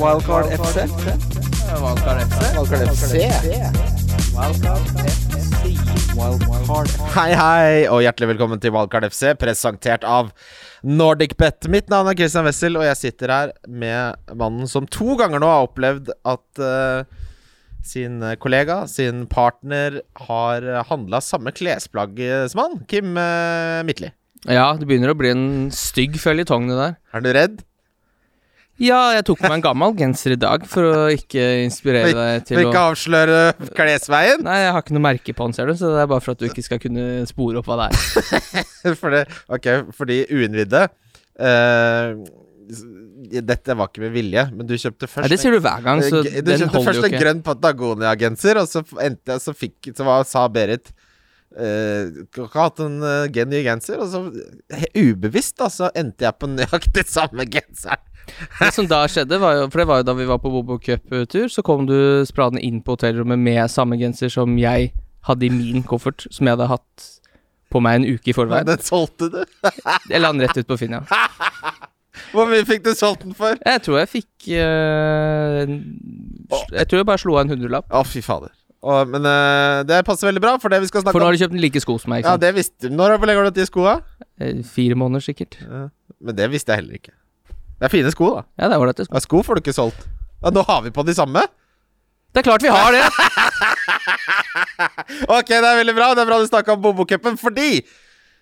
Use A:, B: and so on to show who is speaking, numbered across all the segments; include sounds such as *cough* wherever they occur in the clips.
A: Wildcard FC.
B: Wildcard FC.
A: Wildcard FC.
C: Hei, hei, og hjertelig velkommen til Wildcard FC, presentert av NordicBet. Mitt navn er Christian Wessel, og jeg sitter her med mannen som to ganger nå har opplevd at uh, sin kollega, sin partner, har handla samme klesplagg som han. Kim uh, Midtli.
B: Ja, det begynner å bli en stygg føljetong, det der.
C: Er du redd?
B: Ja, jeg tok på meg en gammel genser i dag for å ikke inspirere deg til å
C: ikke avsløre klesveien?
B: Nei, jeg har ikke noe merke på den, ser du, så det er bare for at du ikke skal kunne spore opp hva det er. *laughs*
C: For det, ok, for de uinnvidde uh, Dette var ikke med vilje, men du kjøpte først
B: Nei, det sier du hver gang, så
C: Eh, g- Du kjøpte først en grønn Patagonia-genser, og så endte jeg Så fikk Så var, sa Berit Uh, ikke hatt en uh, ny genser? Og så ubevisst, da, så endte jeg på nøyaktig samme *laughs* genseren.
B: Det som da skjedde, var jo For det var jo da vi var på Bobo Cup-tur, så kom du spradende inn på hotellrommet med samme genser som jeg hadde i min koffert, som jeg hadde hatt på meg en uke i
C: Nei,
B: forveien.
C: den solgte du. *laughs*
B: Jeg la den rett ut på Finn, ja. *laughs*
C: Hvor mye fikk du solgt den for?
B: Jeg tror jeg fikk eh, Jeg tror jeg bare slo av en hundrelapp.
C: Å, fy fader. Og, men eh, det passer veldig bra, for det vi skal snakke om
B: For nå har du kjøpt like sko som meg.
C: Ja, det visste du. Når har du hatt de skoa?
B: Eh, Fire måneder, sikkert.
C: Ja. Men det visste jeg heller ikke. Det er fine sko, da.
B: Ja, det er ålreite sko.
C: Ja, sko får du ikke solgt. Ja, Nå har vi på de samme.
B: Det er klart vi har det! *laughs*
C: Ok, det er veldig bra. Det er bra du snakka om Bobokupen, fordi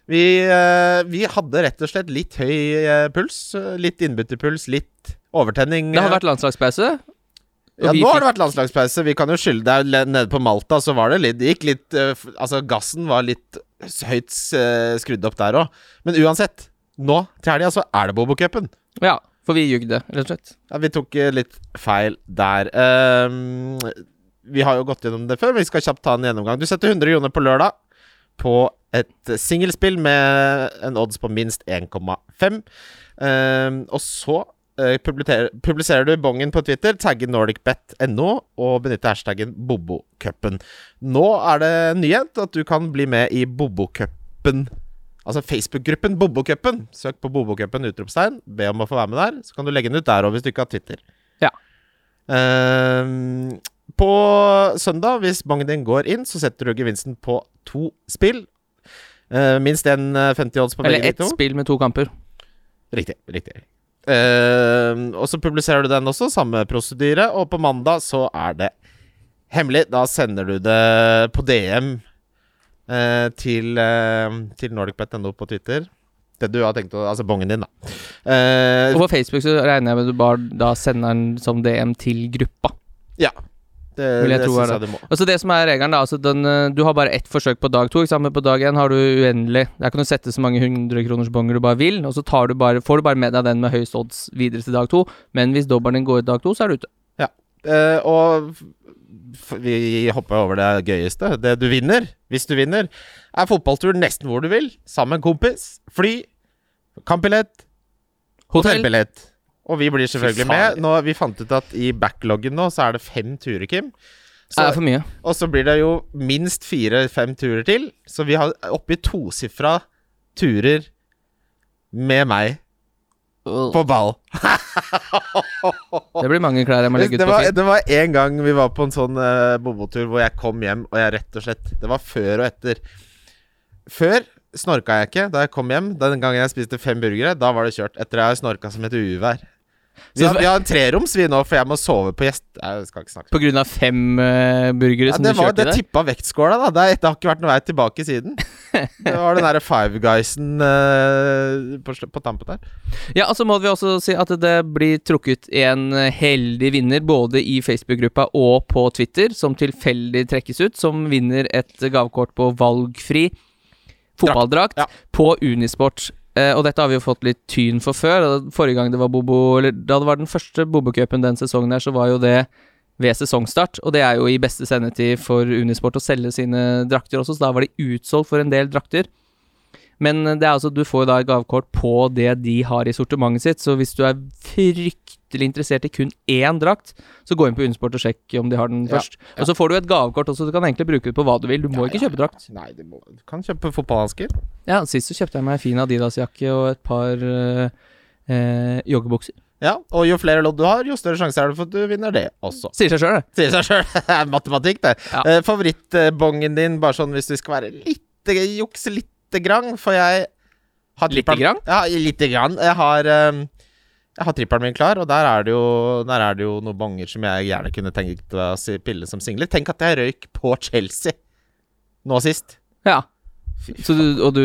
C: vi, eh, vi hadde rett og slett litt høy eh, puls. Litt innbytterpuls, litt overtenning.
B: Det har vært landslagspause.
C: ja, nå har det vært landslagspause. Vi kan jo skylde det er Nede på Malta så var det litt Det gikk litt eh, Altså, gassen var litt høyt skrudd opp der òg. Men uansett, nå til helga så er det Bobokupen.
B: Ja, for vi jugde, rett og slett.
C: Ja, vi tok eh, litt feil der. Um, vi har jo gått gjennom det før, men vi skal kjapt ta en gjennomgang. Du setter 100 kroner på lørdag på et eh, singelspill med en odds på minst 1,5. Um, og så uh, publiserer, publiserer du bongen på Twitter, tagger nordicbet.no og benytter hashtaggen Bobokupen. Nå er det nyhet at du kan bli med i Bobokupen. Altså Facebook-gruppen Bobokupen. Søk på Bobokupen, utropstegn. Be om å få være med der. Så kan du legge den ut der òg, hvis du ikke har Twitter.
B: Ja.
C: Ehm, på søndag, hvis bongen din går inn, så setter du gevinsten på to spill. Uh, minst en eh, 50 odds på
B: Eller ett
C: to.
B: spill med to kamper.
C: Riktig. riktig Uh, Og så publiserer du den også, samme prosedyre. Og på mandag så er det hemmelig. Da sender du det på DM eh, til, uh, til NordicBet.no på Twitter. Det du har tenkt å Altså bongen din, da. Eh,
B: Og på Facebook så regner jeg med du bare da sender den som DM til gruppa.
C: ja. Det,
B: Vil jeg
C: det
B: tro er
C: jeg du må.
B: Altså Det som er regelen, da altså den, eh, Du har bare ett forsøk på dag to. Ikke sant? Men på dag én har du uendelig Der kan du sette så mange hundrekronersbonger du bare vil, og så tar du bare, får du bare med deg den med høyest odds videre til dag to. Men hvis dobbelen din går i dag to, så er du ute.
C: Eh, og vi hopper over det gøyeste. Det du vinner, hvis du vinner, er fotballtur nesten hvor du vil. Sammen med en kompis. Fly. Kampbillett.
B: Hotell.
C: Hotellbillett. Og vi blir selvfølgelig med. Nå, vi fant ut at i backloggen nå så er det fem turer, Kim. Så,
B: Det er for mye.
C: og så blir det jo minst fire-fem turer til. Så vi har oppi tosifra turer med meg på ball.
B: Det blir mange klær jeg må legge ut
C: det,
B: på
C: var,
B: Finn.
C: det var en gang vi var på en sånn uh, bobotur hvor jeg kom hjem, og jeg rett og slett Det var før og etter. Før snorka jeg ikke da jeg kom hjem. Den gangen jeg spiste fem burgere, da var det kjørt. Etter at jeg har snorka som et uvær. Vi har, vi har en treroms, vi nå, for jeg må sove på gjest... Jeg skal ikke snakke
B: På grunn av fem uh, burgere
C: ja,
B: som du
C: var,
B: kjørte
C: det
B: i der?
C: tippa vektskåla, da. Det, er, det har ikke vært noe vei tilbake siden. *laughs* Det var den derre Five Guysen uh, på, på tampen der.
B: Ja, og så må vi også si at det blir trukket en heldig vinner både i Facebook-gruppa og på Twitter, som tilfeldig trekkes ut, som vinner et gavekort på valgfri fotballdrakt
C: Ja.
B: på Unisport. Eh, og dette har vi jo fått litt tyn for før. Forrige gang det var Bobo Eller da det var den første Bobo-cupen den sesongen her, så var jo det ved sesongstart, og det er jo i beste sendetid for Unisport å selge sine drakter også, så da var de utsolgt for en del drakter. Men det er altså, du får jo da et gavekort på det de har i sortimentet sitt, så hvis du er fryktelig interessert i kun én drakt, så gå inn på Unnsport og sjekk om de har den
C: Ja,
B: først. Og så får du et gavekort også, du kan egentlig bruke det på hva du vil. Du må
C: Ja,
B: ikke
C: ja.
B: kjøpe drakt.
C: Nei, du, må, du kan kjøpe fotballhansker.
B: Ja, sist så kjøpte jeg meg en fin Adidas-jakke og et par øh, øh, joggebukser.
C: Ja, og jo flere lodd du har, jo større sjanse er det for at du vinner det også.
B: Sier seg sjøl, det.
C: Sier seg sjøl. *laughs* Matematikk, det.
B: Ja.
C: Eh, Favorittbongen din, bare sånn hvis du skal være litt jukse lite grann, for jeg har
B: Lite grann?
C: Ja, lite grann. Jeg har eh, Jeg har trippelen min klar, og der er det jo er det jo noen bonger som jeg gjerne kunne tenkt å pille som singler. Tenk at jeg røyk på Chelsea nå sist.
B: Ja. Så du, og du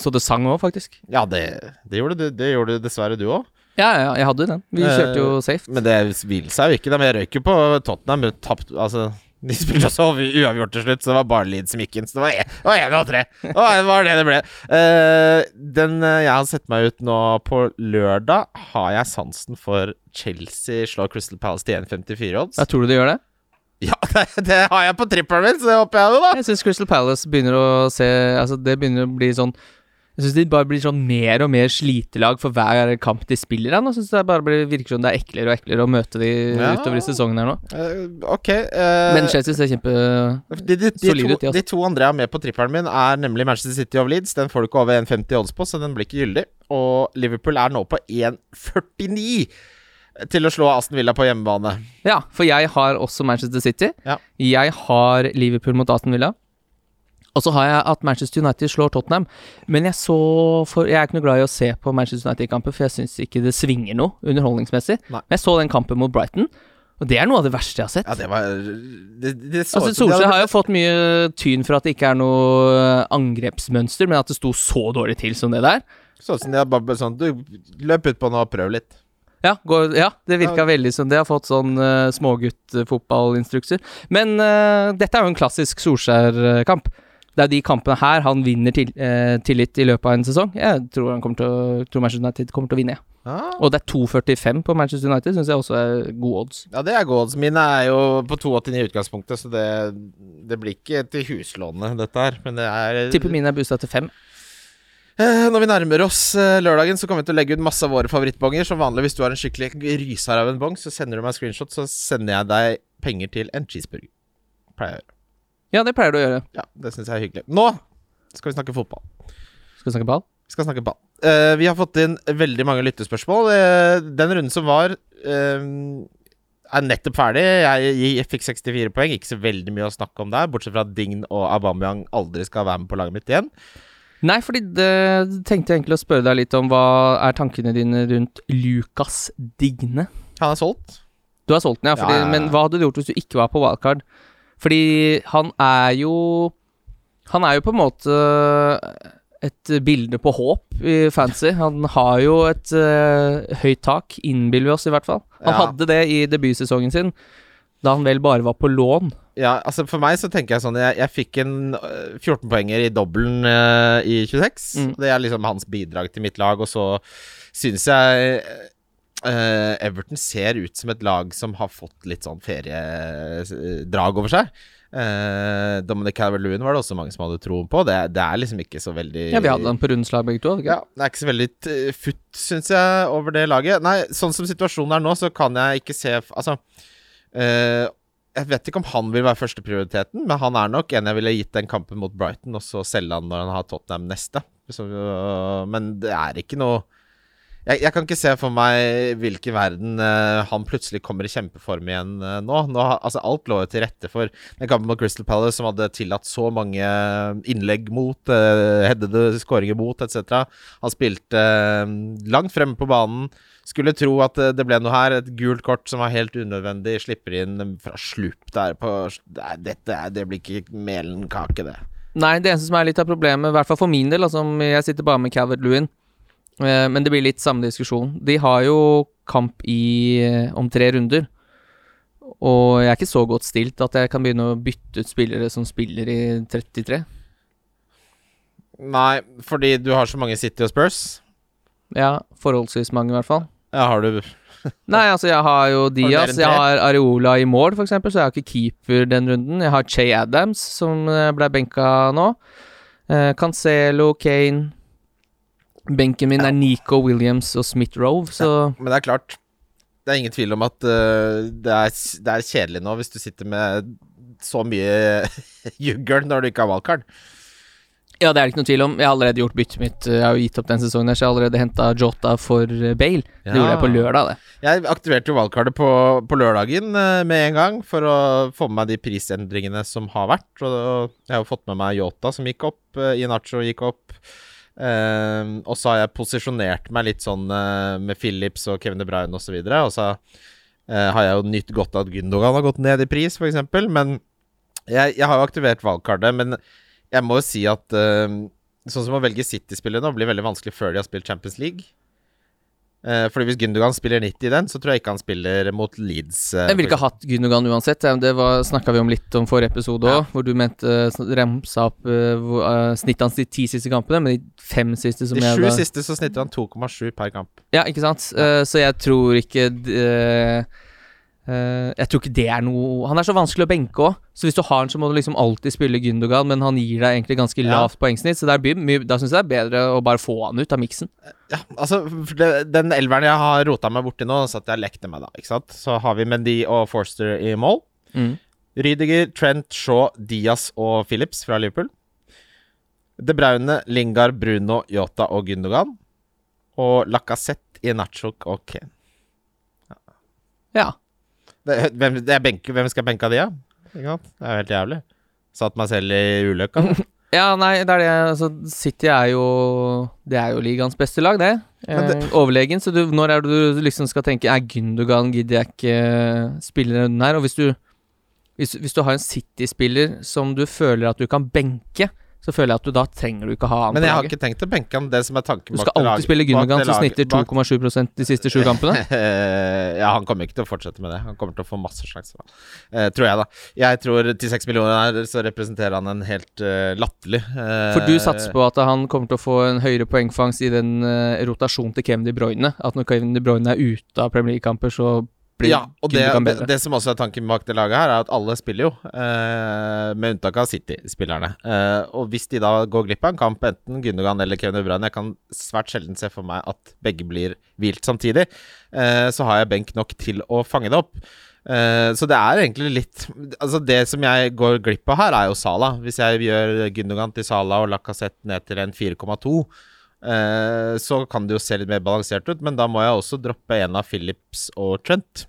B: Så det sang òg, faktisk?
C: Ja, det, det, gjorde du, det gjorde dessverre du òg.
B: Ja, ja, jeg hadde jo den. Vi kjørte jo safe.
C: Men det vil seg jo ikke. Men jeg røyk jo på Tottenham. Tapt, altså, de spilte også uavgjort til slutt, så det var bare Leeds som gikk inn. Så det var én- det var én og tre. Det var- det det ble. Uh, den eh, jeg har sett meg ut nå på lørdag, har jeg sansen for Chelsea slår Crystal Palace til 1,54 odds.
B: Tror du de gjør det?
C: Ja, *laughs* det, det har jeg på trippelen min, så det håper jeg det, da.
B: Jeg syns Crystal Palace begynner å se Altså, det begynner å bli sånn Jeg syns de bare blir sånn mer og mer slitelag for hver kamp de spiller. Nå syns jeg det bare blir, virker som det er eklere og eklere å møte de
C: Ja.
B: utover i sesongen her nå.
C: Uh, ok. uh,
B: Men Chelsea ser kjempe
C: de, de, de,
B: solid
C: to,
B: ut, de, altså.
C: de to andre jeg har med på trippelen min, er nemlig Manchester City of Leeds. Den får du ikke over 1,50 odds på, så den blir ikke gyldig. Og Liverpool er nå på 1,49 til å slå Aston Villa på hjemmebane.
B: Ja, for jeg har også Manchester City.
C: Ja.
B: Jeg har Liverpool mot Aston Villa. Og så har jeg at Manchester United slår Tottenham. Men jeg så for, Jeg er ikke noe glad i å se på Manchester United-kamper, for jeg syns ikke det svinger noe underholdningsmessig.
C: Nei.
B: Men jeg så den kampen mot Brighton, og det er noe av det verste jeg har sett.
C: Ja, det var Det, det så
B: Altså, Solskjær har jo fått mye tyn for at det ikke er noe angrepsmønster, men at det sto så dårlig til som det der.
C: Sånn som de har bare sånn Du, løp utpå nå og prøv litt.
B: Ja, går, ja det virka
C: Ja.
B: veldig som det har fått sånn uh, småguttfotballinstrukser. Men uh, dette er jo en klassisk Solskjær-kamp. Det er de kampene her han vinner til, eh, tillit i løpet av en sesong. Jeg tror, han kommer til å, tror Manchester United kommer til å vinne. Ja.
C: Ah.
B: Og det er 2,45 på Manchester United, syns jeg også er gode odds.
C: ja det er goals. Mine er jo på 2,89 i utgangspunktet, så det, det blir ikke til huslånet, dette her. Men det er
B: Tipper mine er boosta til 5.
C: Eh, Når vi nærmer oss eh, lørdagen, så kommer vi til å legge ut masse av våre favorittbonger. Som vanlig, hvis du har en skikkelig ryser av en bong, så sender du meg screenshot, så sender jeg deg penger til en cheeseburger. Pleier jeg å gjøre.
B: Ja, det pleier du å gjøre.
C: Ja, det syns jeg er hyggelig. Nå skal vi snakke fotball.
B: Skal vi snakke ball?
C: Vi skal snakke ball. Uh, vi har fått inn veldig mange lyttespørsmål. Uh, den runden som var, uh, er nettopp ferdig. Jeg, jeg fikk 64 poeng. Ikke så veldig mye å snakke om der, bortsett fra at Dign og Aubameyang aldri skal være med på laget mitt igjen.
B: Nei, fordi det tenkte jeg egentlig å spørre deg litt om hva er tankene dine rundt Lukas Digne?
C: Han er solgt.
B: Du har solgt den, ja. Fordi,
C: ja, ja.
B: Men hva hadde du gjort hvis du ikke var på wildcard? Fordi han er jo Han er jo på en måte et bilde på håp i fancy. Han har jo et uh, høyt tak, innbiller vi oss i hvert fall. Han
C: Ja.
B: hadde det i debutsesongen sin, da han vel bare var på lån.
C: Ja, altså For meg så tenker jeg sånn Jeg, jeg fikk en øh, 14 poenger i dobbelen uh, i 26.
B: Mm.
C: Det er liksom hans bidrag til mitt lag. Og så syns jeg øh, Everton ser ut som et lag som har fått litt sånn feriedrag over seg. Uh, Dominic Calvert-Lewin var det også mange som hadde troen på. Det, det er liksom ikke så veldig
B: Ja, Vi hadde han på rundslag begge to. ikke?
C: ja, Det er ikke så veldig futt, syns jeg, over det laget. Nei, sånn som situasjonen er nå, så kan jeg ikke se Altså uh, Jeg vet ikke om han vil være førsteprioriteten, men han er nok en jeg ville gitt den kampen mot Brighton, og så selge han når han har Tottenham neste. Så, uh, men det er ikke noe jeg, jeg kan ikke se for meg hvilken verden uh, han plutselig kommer i kjempeform igjen uh, nå. nå altså Alt lå jo til rette for den kampen mot Crystal Palace, som hadde tillatt så mange innlegg mot, uh, headede skåringer mot, etc. Han spilte eh, langt fremme på banen. Skulle tro at eh, det ble noe her. Et gult kort som var helt unødvendig. Slipper inn fra slupp der på Nei, dette Det blir ikke melen kake, det.
B: Nei, det eneste som er litt av problemet, i hvert fall for min del, altså jeg sitter bare med Calvert Lewin, eh, men det blir litt samme diskusjon. De har jo kamp i eh, om tre runder, og jeg er ikke så godt stilt at jeg kan begynne å bytte ut spillere som spiller i 33.
C: Nei, fordi du har så mange City og Spurs.
B: Ja, forholdsvis mange, i hvert fall.
C: Ja, har du *laughs*
B: Nei, altså, jeg har jo Diaz,
C: Har
B: jeg har Areola i mål, for eksempel, så jeg har ikke keeper den runden. Jeg har Che Adams, som eh, ble benka nå. Eh, Cancelo, Kane Benken min er Nico Williams og Smith Rove, så
C: Men det er klart Det er ingen tvil om at uh, det, er, det er kjedelig nå hvis du sitter med så mye *laughs* juggel når du ikke har valgkart.
B: Ja, det er det ikke noe tvil om. Jeg har allerede gjort byttet mitt. Jeg har jo gitt opp den sesongen, her, så jeg har allerede henta Jota for eh, Bale. Det gjorde jeg på lørdag, det.
C: Jeg aktiverte jo valgkartet på, på lørdagen eh, med en gang for å få med meg de prisendringene som har vært. Og jeg har jo fått med meg Yota som gikk opp, Inacho gikk opp. Eh, og så har jeg posisjonert meg litt sånn uh, med Phillips og Kevin De Bruyne osv. Og, og så eh, har jeg jo nytt godt at Gündogan har gått ned i pris, f.eks. Men jeg, jeg har jo aktivert valgkartet. Men jeg må jo si at uh, sånn som å velge City-spillere nå blir veldig vanskelig før de har spilt Champions League. Uh, fordi Hvis Gündogan spiller 90 i den, så tror jeg ikke han spiller mot Leeds. Uh,
B: jeg ville ikke hatt Gündogan uansett. Det snakka vi om litt om forrige episode òg, ja. hvor du mente uh, remsa opp uh, snittet hans de ti siste kampene, men de fem siste som
C: De
B: jeg
C: sju siste så snitter han 2,7 per kamp.
B: Ja, ikke sant. Så jeg tror ikke uh, Uh, jeg tror ikke det er noe Han er så vanskelig å benke òg, så hvis du har han, så må du liksom alltid spille Gündogan, men han gir deg egentlig ganske lavt ja. poengsnitt, så blir, da syns jeg det er bedre å bare få han ut av miksen.
C: Ja, altså det, Den elveren jeg har rota meg borti nå, satt jeg lekte med, da. Ikke sant? Så har vi Mendy og Forster i mål.
B: Mm.
C: Rydiger, Trent, Shaw, Diaz og Phillips fra Liverpool. De Braune, Lingard, Bruno, Yota og Gündogan. Og Lacassette, Inachok og Kane.
B: Ja. ja.
C: Hvem, benke, hvem skal benke av de, da? Det er jo helt jævlig. Satt meg selv i ulykka. *laughs*
B: ja, nei, det er det altså, City er jo Det er jo ligaens beste lag, det. det eh, overlegen. Så du, når er det du liksom skal tenke Er Gündogan gidder jeg ikke uh, spille den her? Og hvis du, hvis, hvis du har en City-spiller som du føler at du kan benke, så føler jeg at du da trenger du ikke ha han
C: Men jeg har ikke tenkt å benke han. Det som er tanken
B: Du skal alltid spille Gundogan, som snitter 2,7% de siste sju kampene. *laughs*
C: ja, han kommer ikke til å fortsette med det. Han kommer til å få masse sjanser, uh, tror jeg, da. Jeg tror til seks millioner her så representerer han en helt uh, latterlig uh,
B: For du satser på at han kommer til å få en høyere poengfangst i den uh, rotasjonen til Kevin De Bruyne? At når Kevin De Bruyne er ute av Premier League-kamper, så blir
C: ja, og det, det, det, som også er tanken bak det laget her, er at alle spiller jo, eh, med unntak av City-spillerne. Eh, og hvis de da går glipp av en kamp, enten Gundogan eller Kevin Øbrand Jeg kan svært sjelden se for meg at begge blir hvilt samtidig. Eh, så har jeg benk nok til å fange det opp. Eh, så det er egentlig litt Altså Det som jeg går glipp av her, er jo Sala. Hvis jeg gjør Gundogan til Sala og Lacassette ned til en 4,2 Eh, så kan det jo se litt mer balansert ut, men da må jeg også droppe en av Phillips og Trent.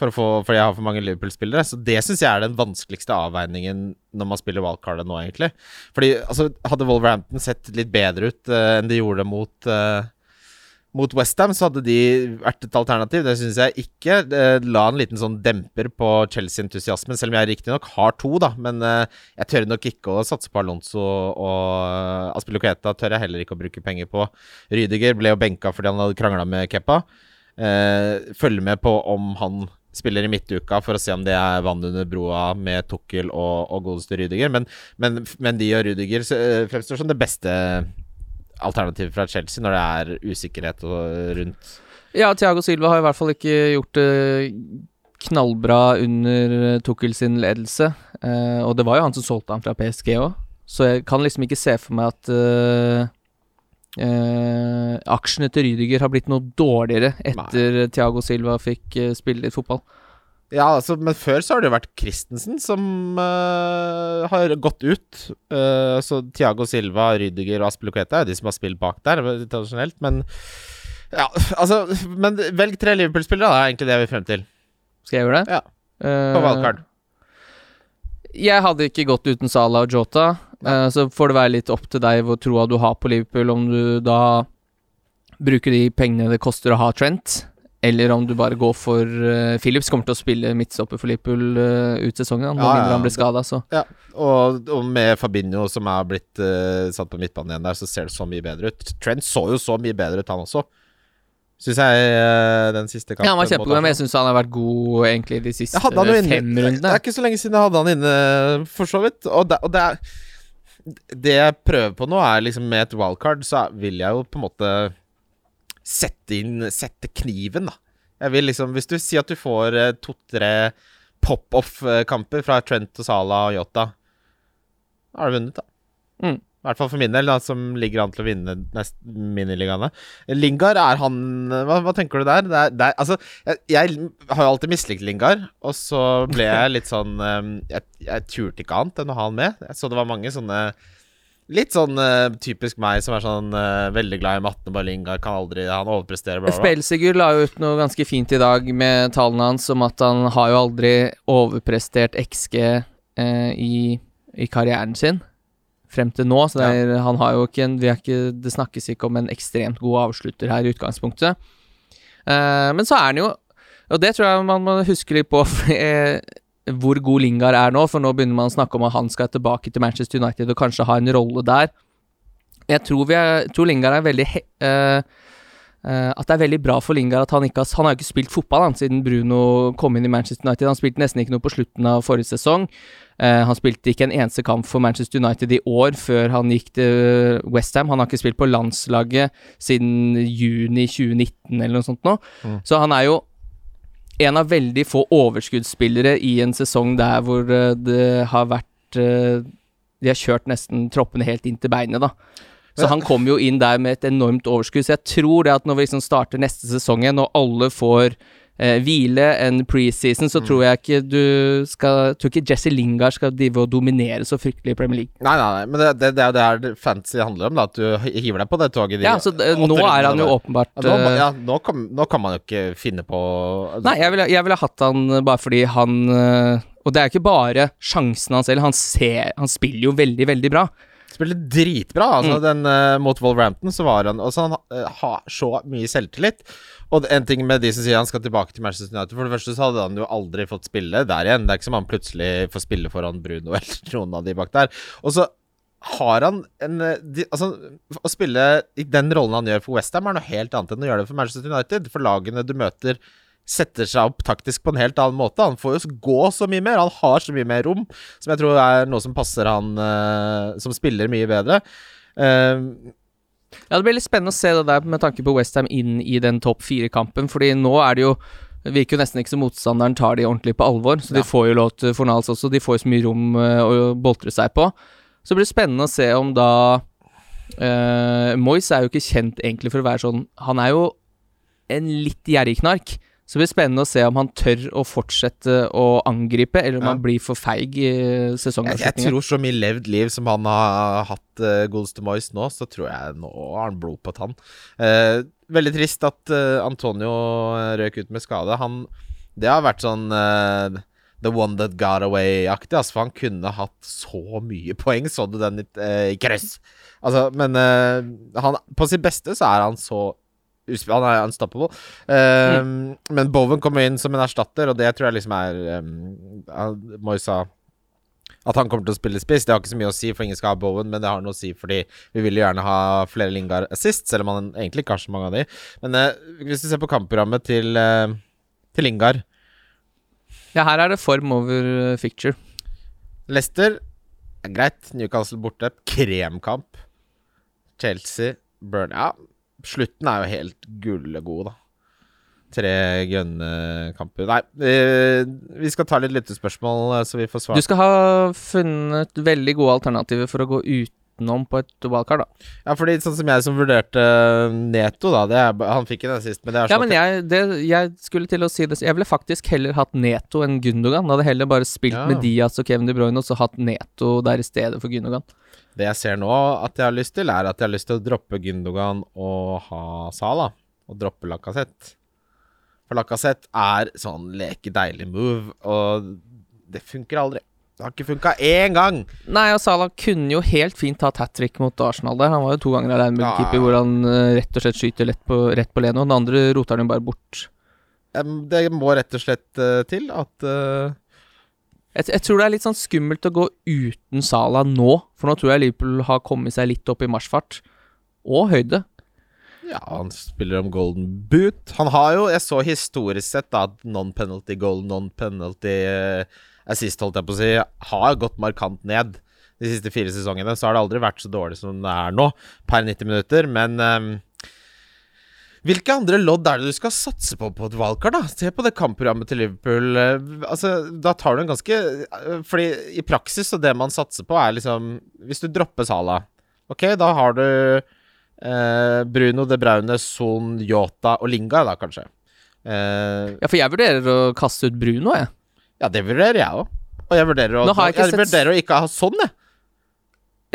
C: For få, fordi jeg har for mange Liverpool-spillere. Så det syns jeg er den vanskeligste avveiningen når man spiller wildcardet nå, egentlig. Fordi altså, hadde Wolverhampton sett litt bedre ut uh, enn de gjorde mot uh, mot Westham så hadde de vært et alternativ. Det syns jeg ikke. Det la en liten sånn demper på Chelsea-entusiasmen, selv om jeg riktignok har to, da. Men uh, jeg tør nok ikke å satse på Alonso og uh, Aspilicueta tør jeg heller ikke å bruke penger på. Rydiger ble jo benka fordi han hadde krangla med Keppa. Følger med på om han spiller i midtuka for å se om det er vann under broa med Tukkel og, og godeste Rydiger. Men, men, men de og Rydiger fremstår som det beste alternativ fra Chelsea når det er usikkerhet rundt
B: Ja, Thiago Silva har i hvert fall ikke gjort det knallbra under Tukkel sin ledelse. Uh, og det var jo han som solgte han fra PSG òg, så jeg kan liksom ikke se for meg at uh, eh, aksjene til Rydiger har blitt noe dårligere etter Nei. Thiago Silva fikk spille litt fotball.
C: Ja, altså, men før så har det jo vært Christensen som uh, har gått ut. Uh, så Tiago Silva, Rydiger og Aspeloketa er de som har spilt bak der, tradisjonelt. Men ja, altså Men velg tre Liverpool-spillere, da, er egentlig det jeg vil frem til.
B: Skal jeg gjøre det?
C: Ja. På valgkart.
B: Jeg hadde ikke gått uten Salah og Jota. Uh, så får det være litt opp til deg hvor troa du har på Liverpool, om du da bruker de pengene det koster å ha Trent eller om du bare går for uh, Phillips kommer til å spille midtstopper for Liverpool uh, ut sesongen, med ja, mindre han blir skada, så.
C: Ja, og, og, med Fabinho som er blitt uh, satt på midtbanen igjen der, så ser det så mye bedre ut. Trent så jo så mye bedre ut, han også. Syns jeg den siste kampen.
B: Ja, han var kjempegod, men jeg syns han har vært god egentlig de siste fem rundene.
C: Det er ikke så lenge siden jeg hadde han inne, for så vidt. Og det, og det er Det jeg prøver på nå, er liksom med et wildcard, så vil jeg jo på en måte sette inn Sette kniven, da. Jeg vil liksom Hvis du sier at du får eh, to-tre pop-off-kamper fra Trent og Sala og Yota, da har du vunnet, da.
B: Mm.
C: I hvert fall for min del, da, som ligger an til å vinne miniligaene. Lingard, er han hva, hva, tenker du der? Det er, det er, altså, jeg, jeg, har jo alltid mislikt Lingard, og så ble jeg litt sånn um, *laughs* Jeg, jeg turte ikke annet enn å ha han med. Jeg så det var mange sånne Litt sånn uh, typisk meg som er sånn uh, veldig glad i matten. Bare Lingard kan aldri Han overpresterer, bla, bla. bla.
B: La ut noe ganske fint i dag med tallene hans om at han har jo aldri overprestert XG uh, i, i karrieren sin frem til nå. Så det, er, han har jo ikke en vi ikke, Det snakkes ikke om en ekstremt god avslutter her i utgangspunktet. Eh, men så er han jo Og det tror jeg man må huske litt på *laughs* eh, hvor god Lingard er nå, for nå begynner man å snakke om at han skal tilbake til Manchester United og kanskje ha en rolle der. Jeg tror, vi er, tror Lingard er veldig he, uh, uh, At det er veldig bra for Lingard at han ikke har Han har jo ikke spilt fotball han, siden Bruno kom inn i Manchester United. Han spilte nesten ikke noe på slutten av forrige sesong. Uh, han spilte ikke en eneste kamp for Manchester United i år før han gikk til Westham. Han har ikke spilt på landslaget siden juni 2019 eller noe sånt nå.
C: Mm.
B: Så han er jo en av veldig få overskuddsspillere i en sesong der hvor eh, det har vært eh, De har kjørt nesten troppene helt inn til beinet, da. Så han kom jo inn der med et enormt overskudd. Så jeg tror det at når vi liksom starter neste sesong igjen, og alle får eh, hvile en preseason, så
C: Mm.
B: tror jeg ikke du skal tror ikke Jesse Lingard skal drive og dominere så fryktelig i Premier League.
C: Nei, nei, nei, men det, det, det er jo det her fantasy handler om, da. At du hiver deg på det toget. de
B: Ja, så det, nå er han jo åpenbart
C: ja, nå,
B: eh,
C: ja, nå, kan, nå kan man jo ikke finne på
B: Nei, jeg ville, jeg ville hatt han eh, bare fordi han eh, Og det er ikke bare sjansen hans selv, han ser Han spiller jo veldig, veldig bra.
C: Spiller dritbra. Altså,
B: Mm.
C: den uh, Mot Wolverhampton så var han Altså, han uh, har så mye selvtillit. Og en ting med de som sier han skal tilbake til Manchester United For det første så hadde han jo aldri fått spille der igjen. Det er ikke som han plutselig får spille foran Bruno *laughs* eller noen av de bak der. Og så har han en eh, de, Altså, å spille i den rollen han gjør for Westham, er noe helt annet enn å gjøre det for Manchester United. For lagene du møter, setter seg opp taktisk på en helt annen måte. Han får jo gå så mye mer. Han har så mye mer rom, som jeg tror er noe som passer han uh, som spiller mye bedre. Eh,
B: Ja, Det blir litt spennende å se det der med tanke på Westham inn i den topp fire-kampen, fordi nå er det jo det virker jo nesten ikke som motstanderen tar de ordentlig på alvor, så
C: Ja.
B: de får jo lov til Fornals også. De får jo så mye rom eh, å boltre seg på. Så det blir spennende å se om da uh, Moyes er jo ikke kjent egentlig for å være sånn Han er jo en litt gjerrigknark. Så det blir spennende å se om han tør å fortsette å angripe, eller om
C: Ja.
B: han blir for feig i
C: jeg, jeg tror så mye levd liv som han har hatt uh, godeste Moyes nå, så tror jeg nå har han blod på tann. Uh, veldig trist at uh, Antonio eh, røk ut med skade. Han Det har vært sånn uh, The one that got away-aktig, altså, for han kunne hatt så mye poeng. Så du den i, eh, krøss? Altså, men eh, han, på sitt beste så er han så han er unstoppable. Eh, Men Bowen kommer inn som en erstatter, og det tror jeg liksom er um, Moyes sa at han kommer til å spille spiss. Det har ikke så mye å si, for ingen skal ha Bowen, men det har noe å si fordi vi vil jo gjerne ha flere Lingard assist, selv om han egentlig ikke har så mange av de. Men uh, hvis du ser på kampprogrammet til, uh, til Lingard
B: Ja, her er det form over eh, ficture.
C: Leicester er greit. Newcastle borte. Kremkamp. Chelsea, Burn Ja, slutten er jo helt gullegod, da. Tre grønne kamper. Nei, eh, vi skal ta litt lyttespørsmål, eh, så vi får
B: Du skal ha funnet veldig gode alternativer for å gå utenom på et wildcard, da.
C: Ja, fordi sånn som jeg som vurderte Neto, da det er, Han fikk jo den sist, men det er
B: Ja,
C: sånn
B: men jeg, det, jeg skulle til å si det Jeg ville faktisk heller hatt Neto enn Gundogan. Da hadde heller bare spilt
C: Ja.
B: med Diaz og Kevin De Bruyne og så hatt Neto der i stedet for Gundogan.
C: Det jeg ser nå at jeg har lyst til, er at jeg har lyst til å droppe Gündogan og ha Sala. Og droppe Lacassette. For Lacassette er sånn leke deilig move, og det funker aldri. Det har ikke funka én gang!
B: Nei, og Salah kunne jo helt fint tatt hat trick mot Arsenal der. Han var jo to ganger med
C: Ja.
B: keeper hvor han eh, rett og slett skyter lett på, rett på Leno. Den andre roter han jo bare bort.
C: Det må rett og slett eh, til at eh,
B: Jeg, jeg tror det er litt sånn skummelt å gå uten Sala nå, for nå tror jeg Liverpool har kommet seg litt opp i marsjfart. Og høyde.
C: Ja, han spiller om golden boot. Han har jo, jeg så historisk sett da, non-penalty goal, non-penalty eh, assist, holdt jeg på å si, har gått markant ned de siste fire sesongene. Så har det aldri vært så dårlig som det er nå, per 90 minutter. Men eh, hvilke andre lodd er det du skal satse på på et valgkart, da? Se på det kampprogrammet til Liverpool. eh, altså, da tar du en ganske eh, Fordi i praksis så det man satser på, er liksom Hvis du dropper Sala, ok, da har du Eh, Bruno De Braune, Son, Yota og Lingard, da, kanskje. Eh,
B: Ja, for jeg vurderer å kaste ut Bruno, jeg.
C: ja, det vurderer jeg òg. Og jeg vurderer å,
B: jeg
C: jeg vurderer å ikke ha sånn, jeg.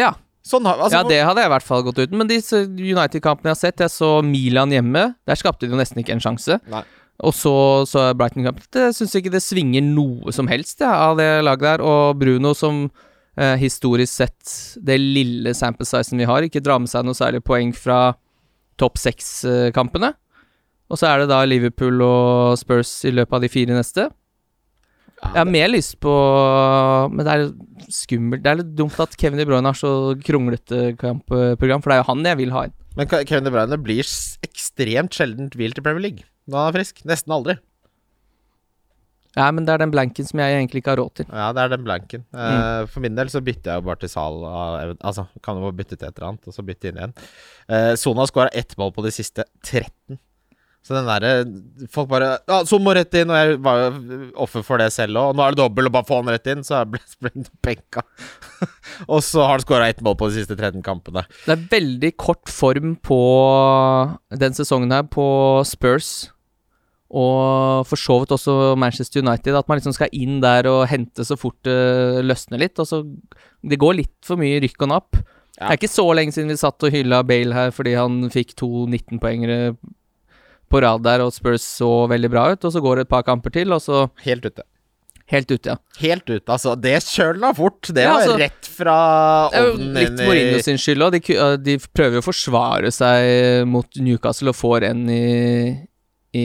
B: Ja.
C: Sånn altså,
B: ja, det hadde jeg i hvert fall gått uten. Men disse United-kampene jeg har sett, jeg så Milan hjemme. Der skapte de jo nesten ikke en sjanse.
C: Nei.
B: Og så så Brighton-kamp. Det syns ikke det svinger noe som helst ja, av det laget der. Og Bruno, som eh, historisk sett, det lille sample sizen vi har, ikke drar med seg noe særlig poeng fra topp seks-kampene. Og så er det da Liverpool og Spurs i løpet av de fire neste. Jeg har mer lyst på Men det er skummelt Det er litt dumt at Kevin De Bruyne har så kronglete kampprogram, for det er jo han jeg vil ha inn.
C: Men Kevin De Bruyne blir ekstremt sjeldent hvilt i Premier League når han er frisk. Nesten aldri.
B: Ja, men det er den blanken som jeg egentlig ikke har råd til.
C: Ja, det er den blanken. Eh, for min del så bytter jeg jo bare til Sal. Altså, kan jo bytte til et eller annet, og så bytte inn igjen. Uh, Son har skåra ett mål på de siste 13. Så den derre Folk bare Ja, 'Så må rett inn, og jeg var jo offer for det selv òg. Og nå er det dobbel, og bare få han rett inn, så jeg ble, ble benka. *laughs* og så har han skåra ett mål på de siste 13 kampene.
B: Det er veldig kort form på den sesongen her på Spurs. Og for så vidt også Manchester United. At man liksom skal inn der og hente så fort det løsner litt. Og så Det går litt for mye rykk og napp.
C: Ja.
B: Det er ikke så lenge siden vi satt og hylla Bale her fordi han fikk to 19-poengere på rad der, og Spurs så veldig bra ut. Og så går det et par kamper til, og så
C: Helt ute.
B: helt ute, ja.
C: Helt ute, altså. Det kjølen fort. Det
B: Ja,
C: var
B: altså,
C: rett fra ovnen
B: litt Mourinho sin skyld òg. De, de prøver jo å forsvare seg mot Newcastle og får en i, i,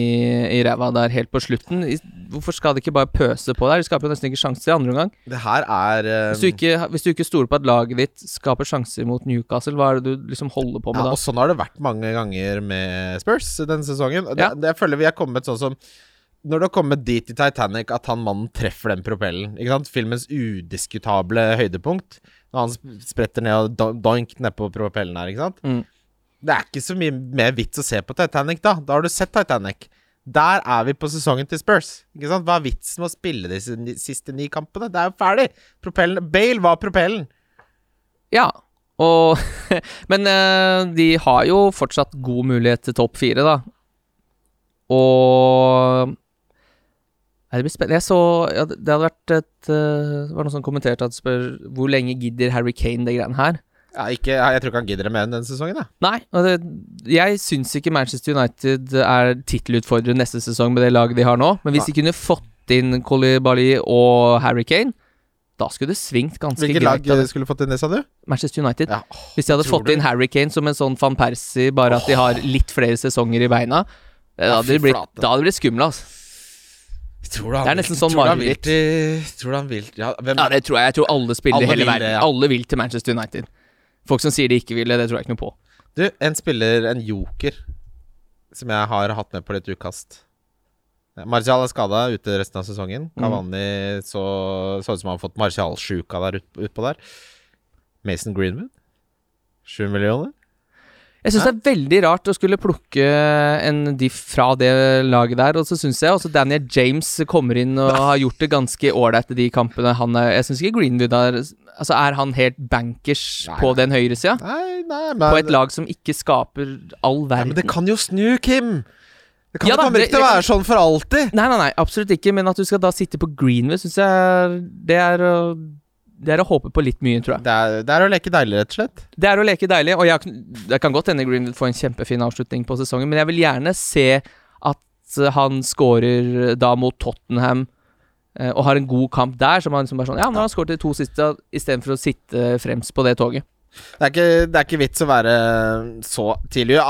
B: i ræva der helt på slutten. I, hvorfor skal de ikke bare pøse på der? De skaper jo nesten ikke sjanser i andre omgang.
C: Det her er eh,
B: Hvis, du ikke, hvis du ikke stoler på at laget ditt skaper sjanser mot Newcastle, hva er det du liksom holder på med
C: Ja,
B: da?
C: og sånn har det vært mange ganger med Spurs denne sesongen. Det,
B: Ja.
C: det jeg føler vi er kommet sånn som Når det har kommet dit i Titanic at han mannen treffer den propellen. Ikke sant? Filmens udiskutable høydepunkt. Når han spretter ned og doink nedpå propellen her, ikke sant.
B: Mm.
C: Det er ikke så mye mer vits å se på Titanic, da. Da har du sett Titanic. Der er vi på sesongen til Spurs. Ikke sant? Hva er vitsen med å spille disse siste ni kampene? Det er jo ferdig! Propellen Bale var propellen.
B: Ja, og *laughs* Men eh, de har jo fortsatt god mulighet til topp fire, da. Og det blir spennende. Jeg så ja, det det hadde vært et eh, Det var noen som kommenterte at spør hvor lenge gidder Harry Kane det greiene her?
C: Ja, ikke, jeg tror ikke han gidder det mer enn denne sesongen, Da.
B: Nei, det, jeg syns ikke Manchester United er tittelutfordrer neste sesong med det laget de har nå, men hvis
C: Nei.
B: de kunne fått inn Kolibali og Harry Kane, da skulle det svingt ganske
C: Hvilket
B: greit. Hvilket lag
C: skulle fått inn det, sa du?
B: Manchester United.
C: Ja.
B: Hvis de hadde fått
C: du?
B: inn Harry Kane som en sånn van Persie, bare at de har litt flere sesonger i beina, eh, da hadde det blitt, blitt skumle, altså.
C: Tror han
B: Det er nesten sånn
C: tror du han vil Tror han vil ja, hvem,
B: Ja, det tror jeg. Jeg tror alle spiller
C: Alle
B: i hele verden. Alle vil til Manchester United. Folk som sier de ikke vil det, tror jeg ikke noe på.
C: Du, en spiller, en joker, som jeg har hatt med på litt utkast. Martial er skada ute resten av sesongen.
B: Mm.
C: Cavani så, så ut som han har fått Martial-sjuka der ut- utpå der. Mason Greenwood. Sju millioner.
B: Jeg syns det er veldig rart å skulle plukke en diff fra det laget der. Og så syns jeg også Daniel James kommer inn og har gjort det ganske ålreit i de kampene han er Jeg syns ikke Greenwood er Altså, er han helt bankers
C: Nei,
B: på
C: nei.
B: den høyresida?
C: Nei, nei,
B: På et lag som ikke skaper all
C: verden?
B: verden
C: Men det kan jo snu, Kim! Det, kan,
B: Ja
C: det
B: da,
C: kommer ikke til å være sånn for alltid.
B: Nei, nei, nei, absolutt ikke. Men at du skal da sitte på Greenwood, syns jeg det er Det er å håpe på litt mye, tror jeg.
C: Det er, det er å leke deilig, rett og slett.
B: Det er å leke deilig, og jeg, jeg kan godt hende Greenwood får en kjempefin avslutning på sesongen, men jeg vil gjerne se at eh, han scorer da mot Tottenham eh, og har en god kamp der, som han liksom bare sånn Ja, nå har han skåret de to siste istedenfor å sitte fremst på det toget.
C: Det er, ikke, det er ikke vits å være så tidlig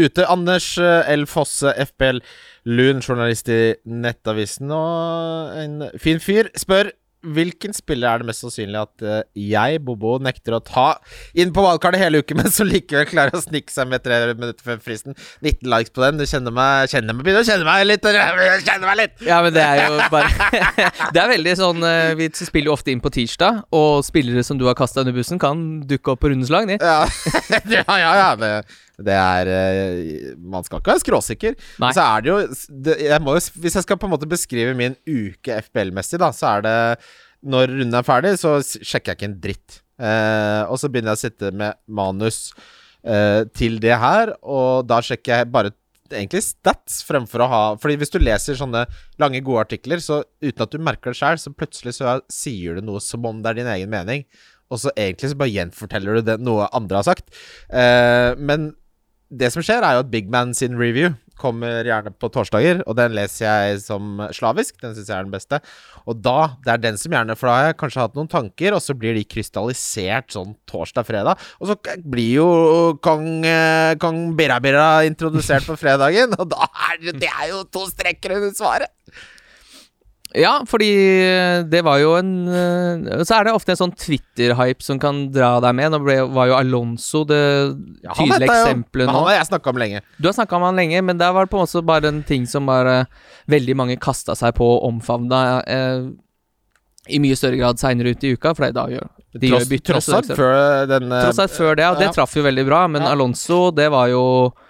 C: ute. Anders eh, L. Fosse, FBL Lund, journalist i Nettavisen og en fin fyr, spør Hvilken spiller er det mest sannsynlig at uh, jeg, Bobo, nekter å ta inn på valgkartet hele uken, *laughs* men som likevel klarer å snike seg med tre minutter før fristen? 19 likes på den. Du kjenner meg, kjenner meg begynner å kjenne meg litt. Kjenner meg litt.
B: Ja, men det er jo bare *laughs* Det er veldig sånn uh, Vi spiller jo ofte inn på tirsdag, og spillere som du har kasta under bussen, kan dukke opp på rundeslag, de. *laughs*
C: Ja, ja, ja. ja det, er eh, Man skal ikke være skråsikker.
B: Nei.
C: Så er det jo det, jeg jo Hvis jeg skal på en måte beskrive min uke FBL-messig, da, så er det Når runden er ferdig, så sjekker jeg ikke en dritt. Eh, og så begynner jeg å sitte med manus eh, til det her, og da sjekker jeg bare egentlig stats fremfor å ha Fordi hvis du leser sånne lange, gode artikler, så uten at du merker det sjøl, så plutselig så sier du noe som om det er din egen mening. og så egentlig så bare gjenforteller du det noe andre har sagt. Eh, men det som skjer, er jo at Big Man sin review kommer gjerne på torsdager, og den leser jeg som slavisk. Den syns jeg er den beste. Og da, det er den som gjerne For da har jeg kanskje hatt noen tanker, og så blir de krystallisert sånn torsdag-fredag. Og så blir jo kong, eh, kong Birra Birra introdusert på fredagen, *laughs* og da er det, det er jo to strekker under svaret.
B: Ja, fordi det var jo en eh, Så er det ofte en sånn Twitter-hype som kan dra deg med. Nå ble, var jo Alonso det
C: Ja,
B: tydelige eksempelet nå.
C: han har jeg snakka om lenge.
B: Du har snakka om han lenge, men der var det på en måte bare en ting som bare veldig mange kasta seg på og omfavna eh, i mye større grad seinere ut i uka, for det er da gjør de gjør
C: Tross,
B: bytter.
C: tross alt før den eh,
B: Tross alt før det, ja. det traff jo veldig bra, men
C: Ja.
B: Alonso, det var jo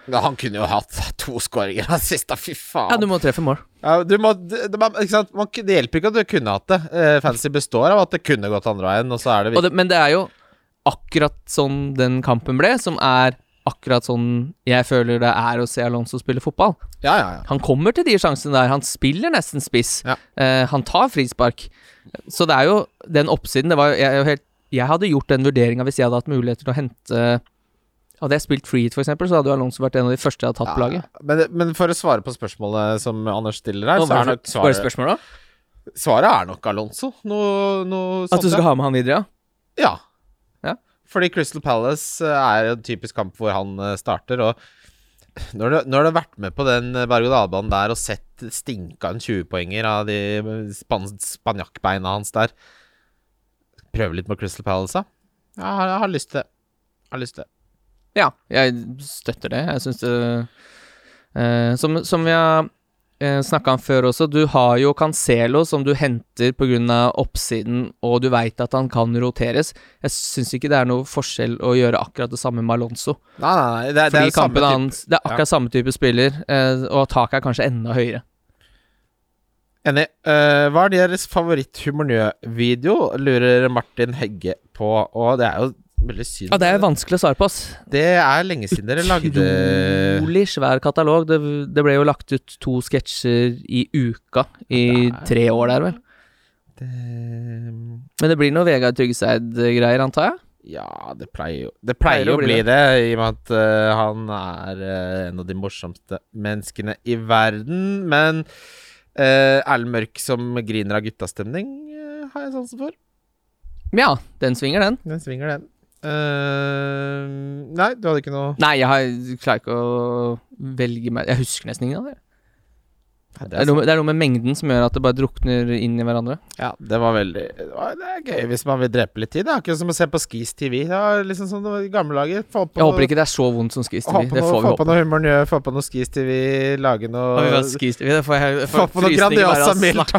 C: Ja, Han kunne jo hatt to skåringer av siste, fy faen.
B: Ja, du må treffe mål.
C: Ja, du må, det, det, hjelper ikke at du kunne hatt det. Fancy fantasy består av at det kunne gått andre veien, og så er det viktig.
B: men det er jo akkurat sånn den kampen ble, som er akkurat sånn jeg føler det er å se Alonso spille fotball.
C: Ja, ja, ja.
B: Han kommer til de sjansene der. Han spiller nesten spiss. Eh, han tar frispark. Så det er jo den oppsiden. Det var jeg, jeg, jeg hadde gjort den vurderinga hvis jeg hadde hatt muligheter til å hente Hadde jeg spilt free hit, for eksempel, så hadde jo Alonso vært en av de første jeg hadde tatt på laget.
C: Men, men for å svare på spørsmålet som Anders stiller her, så er nok svaret,
B: spørsmål, da?
C: svaret er nok Alonso. Noe, noe
B: At du skal ha med han videre, ja?
C: Ja.
B: Ja.
C: Fordi Crystal Palace eh, er en typisk kamp hvor han eh, starter, og når du, når du har vært med på den eh, berg-og-dal-banen der og sett stinka en 20-poenger av de span spanjakkbeina hans der Prøve litt med Crystal Palace, da? Ja, jeg har, jeg har lyst til det. Jeg har lyst til det.
B: Ja, jeg støtter det. Jeg syns det uh, Som, som har eh, snakka om før også, du har jo Cancelo som du henter pga. oppsiden, og du veit at han kan roteres. Jeg syns ikke det er noe forskjell å gjøre akkurat det samme med Alonso.
C: Nei, nei. Det, er- det
B: Fordi
C: samme
B: kampen
C: type
B: hans Det er akkurat samme type spiller, eh, og taket er kanskje enda høyere.
C: Enig. Uh, hva er deres favoritt-humornø-video, lurer Martin Hegge på. Og det er jo veldig synd
B: Ja, det er vanskelig å svare på, ass.
C: Det er lenge siden dere lagde
B: Utrolig svær katalog. Det, det ble jo lagt ut to sketsjer i uka i
C: Det er-
B: tre år der, vel.
C: det,
B: Men det blir noe Vegard Tryggeseid-greier, antar jeg?
C: Ja, det pleier jo Det pleier jo å bli det, i og med at uh, han er uh, en av de morsomste menneskene i verden. Men uh, Erlend Mørk som griner av guttastemning, uh, har jeg sansen for.
B: Ja, den svinger, den.
C: Den svinger, den. Eh, nei, du hadde ikke noe
B: Nei, jeg har, klarer ikke å velge meg Jeg husker nesten ingen av det.
C: Nei,
B: Det er, noe, det er noe med mengden som gjør at det bare drukner inn i hverandre.
C: Ja, det var veldig Det, var, det er gøy hvis man vil drepe litt tid. Det er ikke som å se på Skis TV. Det var liksom som det var i gamle dager. Få på
B: Jeg håper ikke det er så vondt som Skis TV. Det får vi
C: få på noe humor, njø, få på noe Skis TV, lage noe
B: ja, Skis TV? Det får jeg
C: Få på noe Grandiosa milt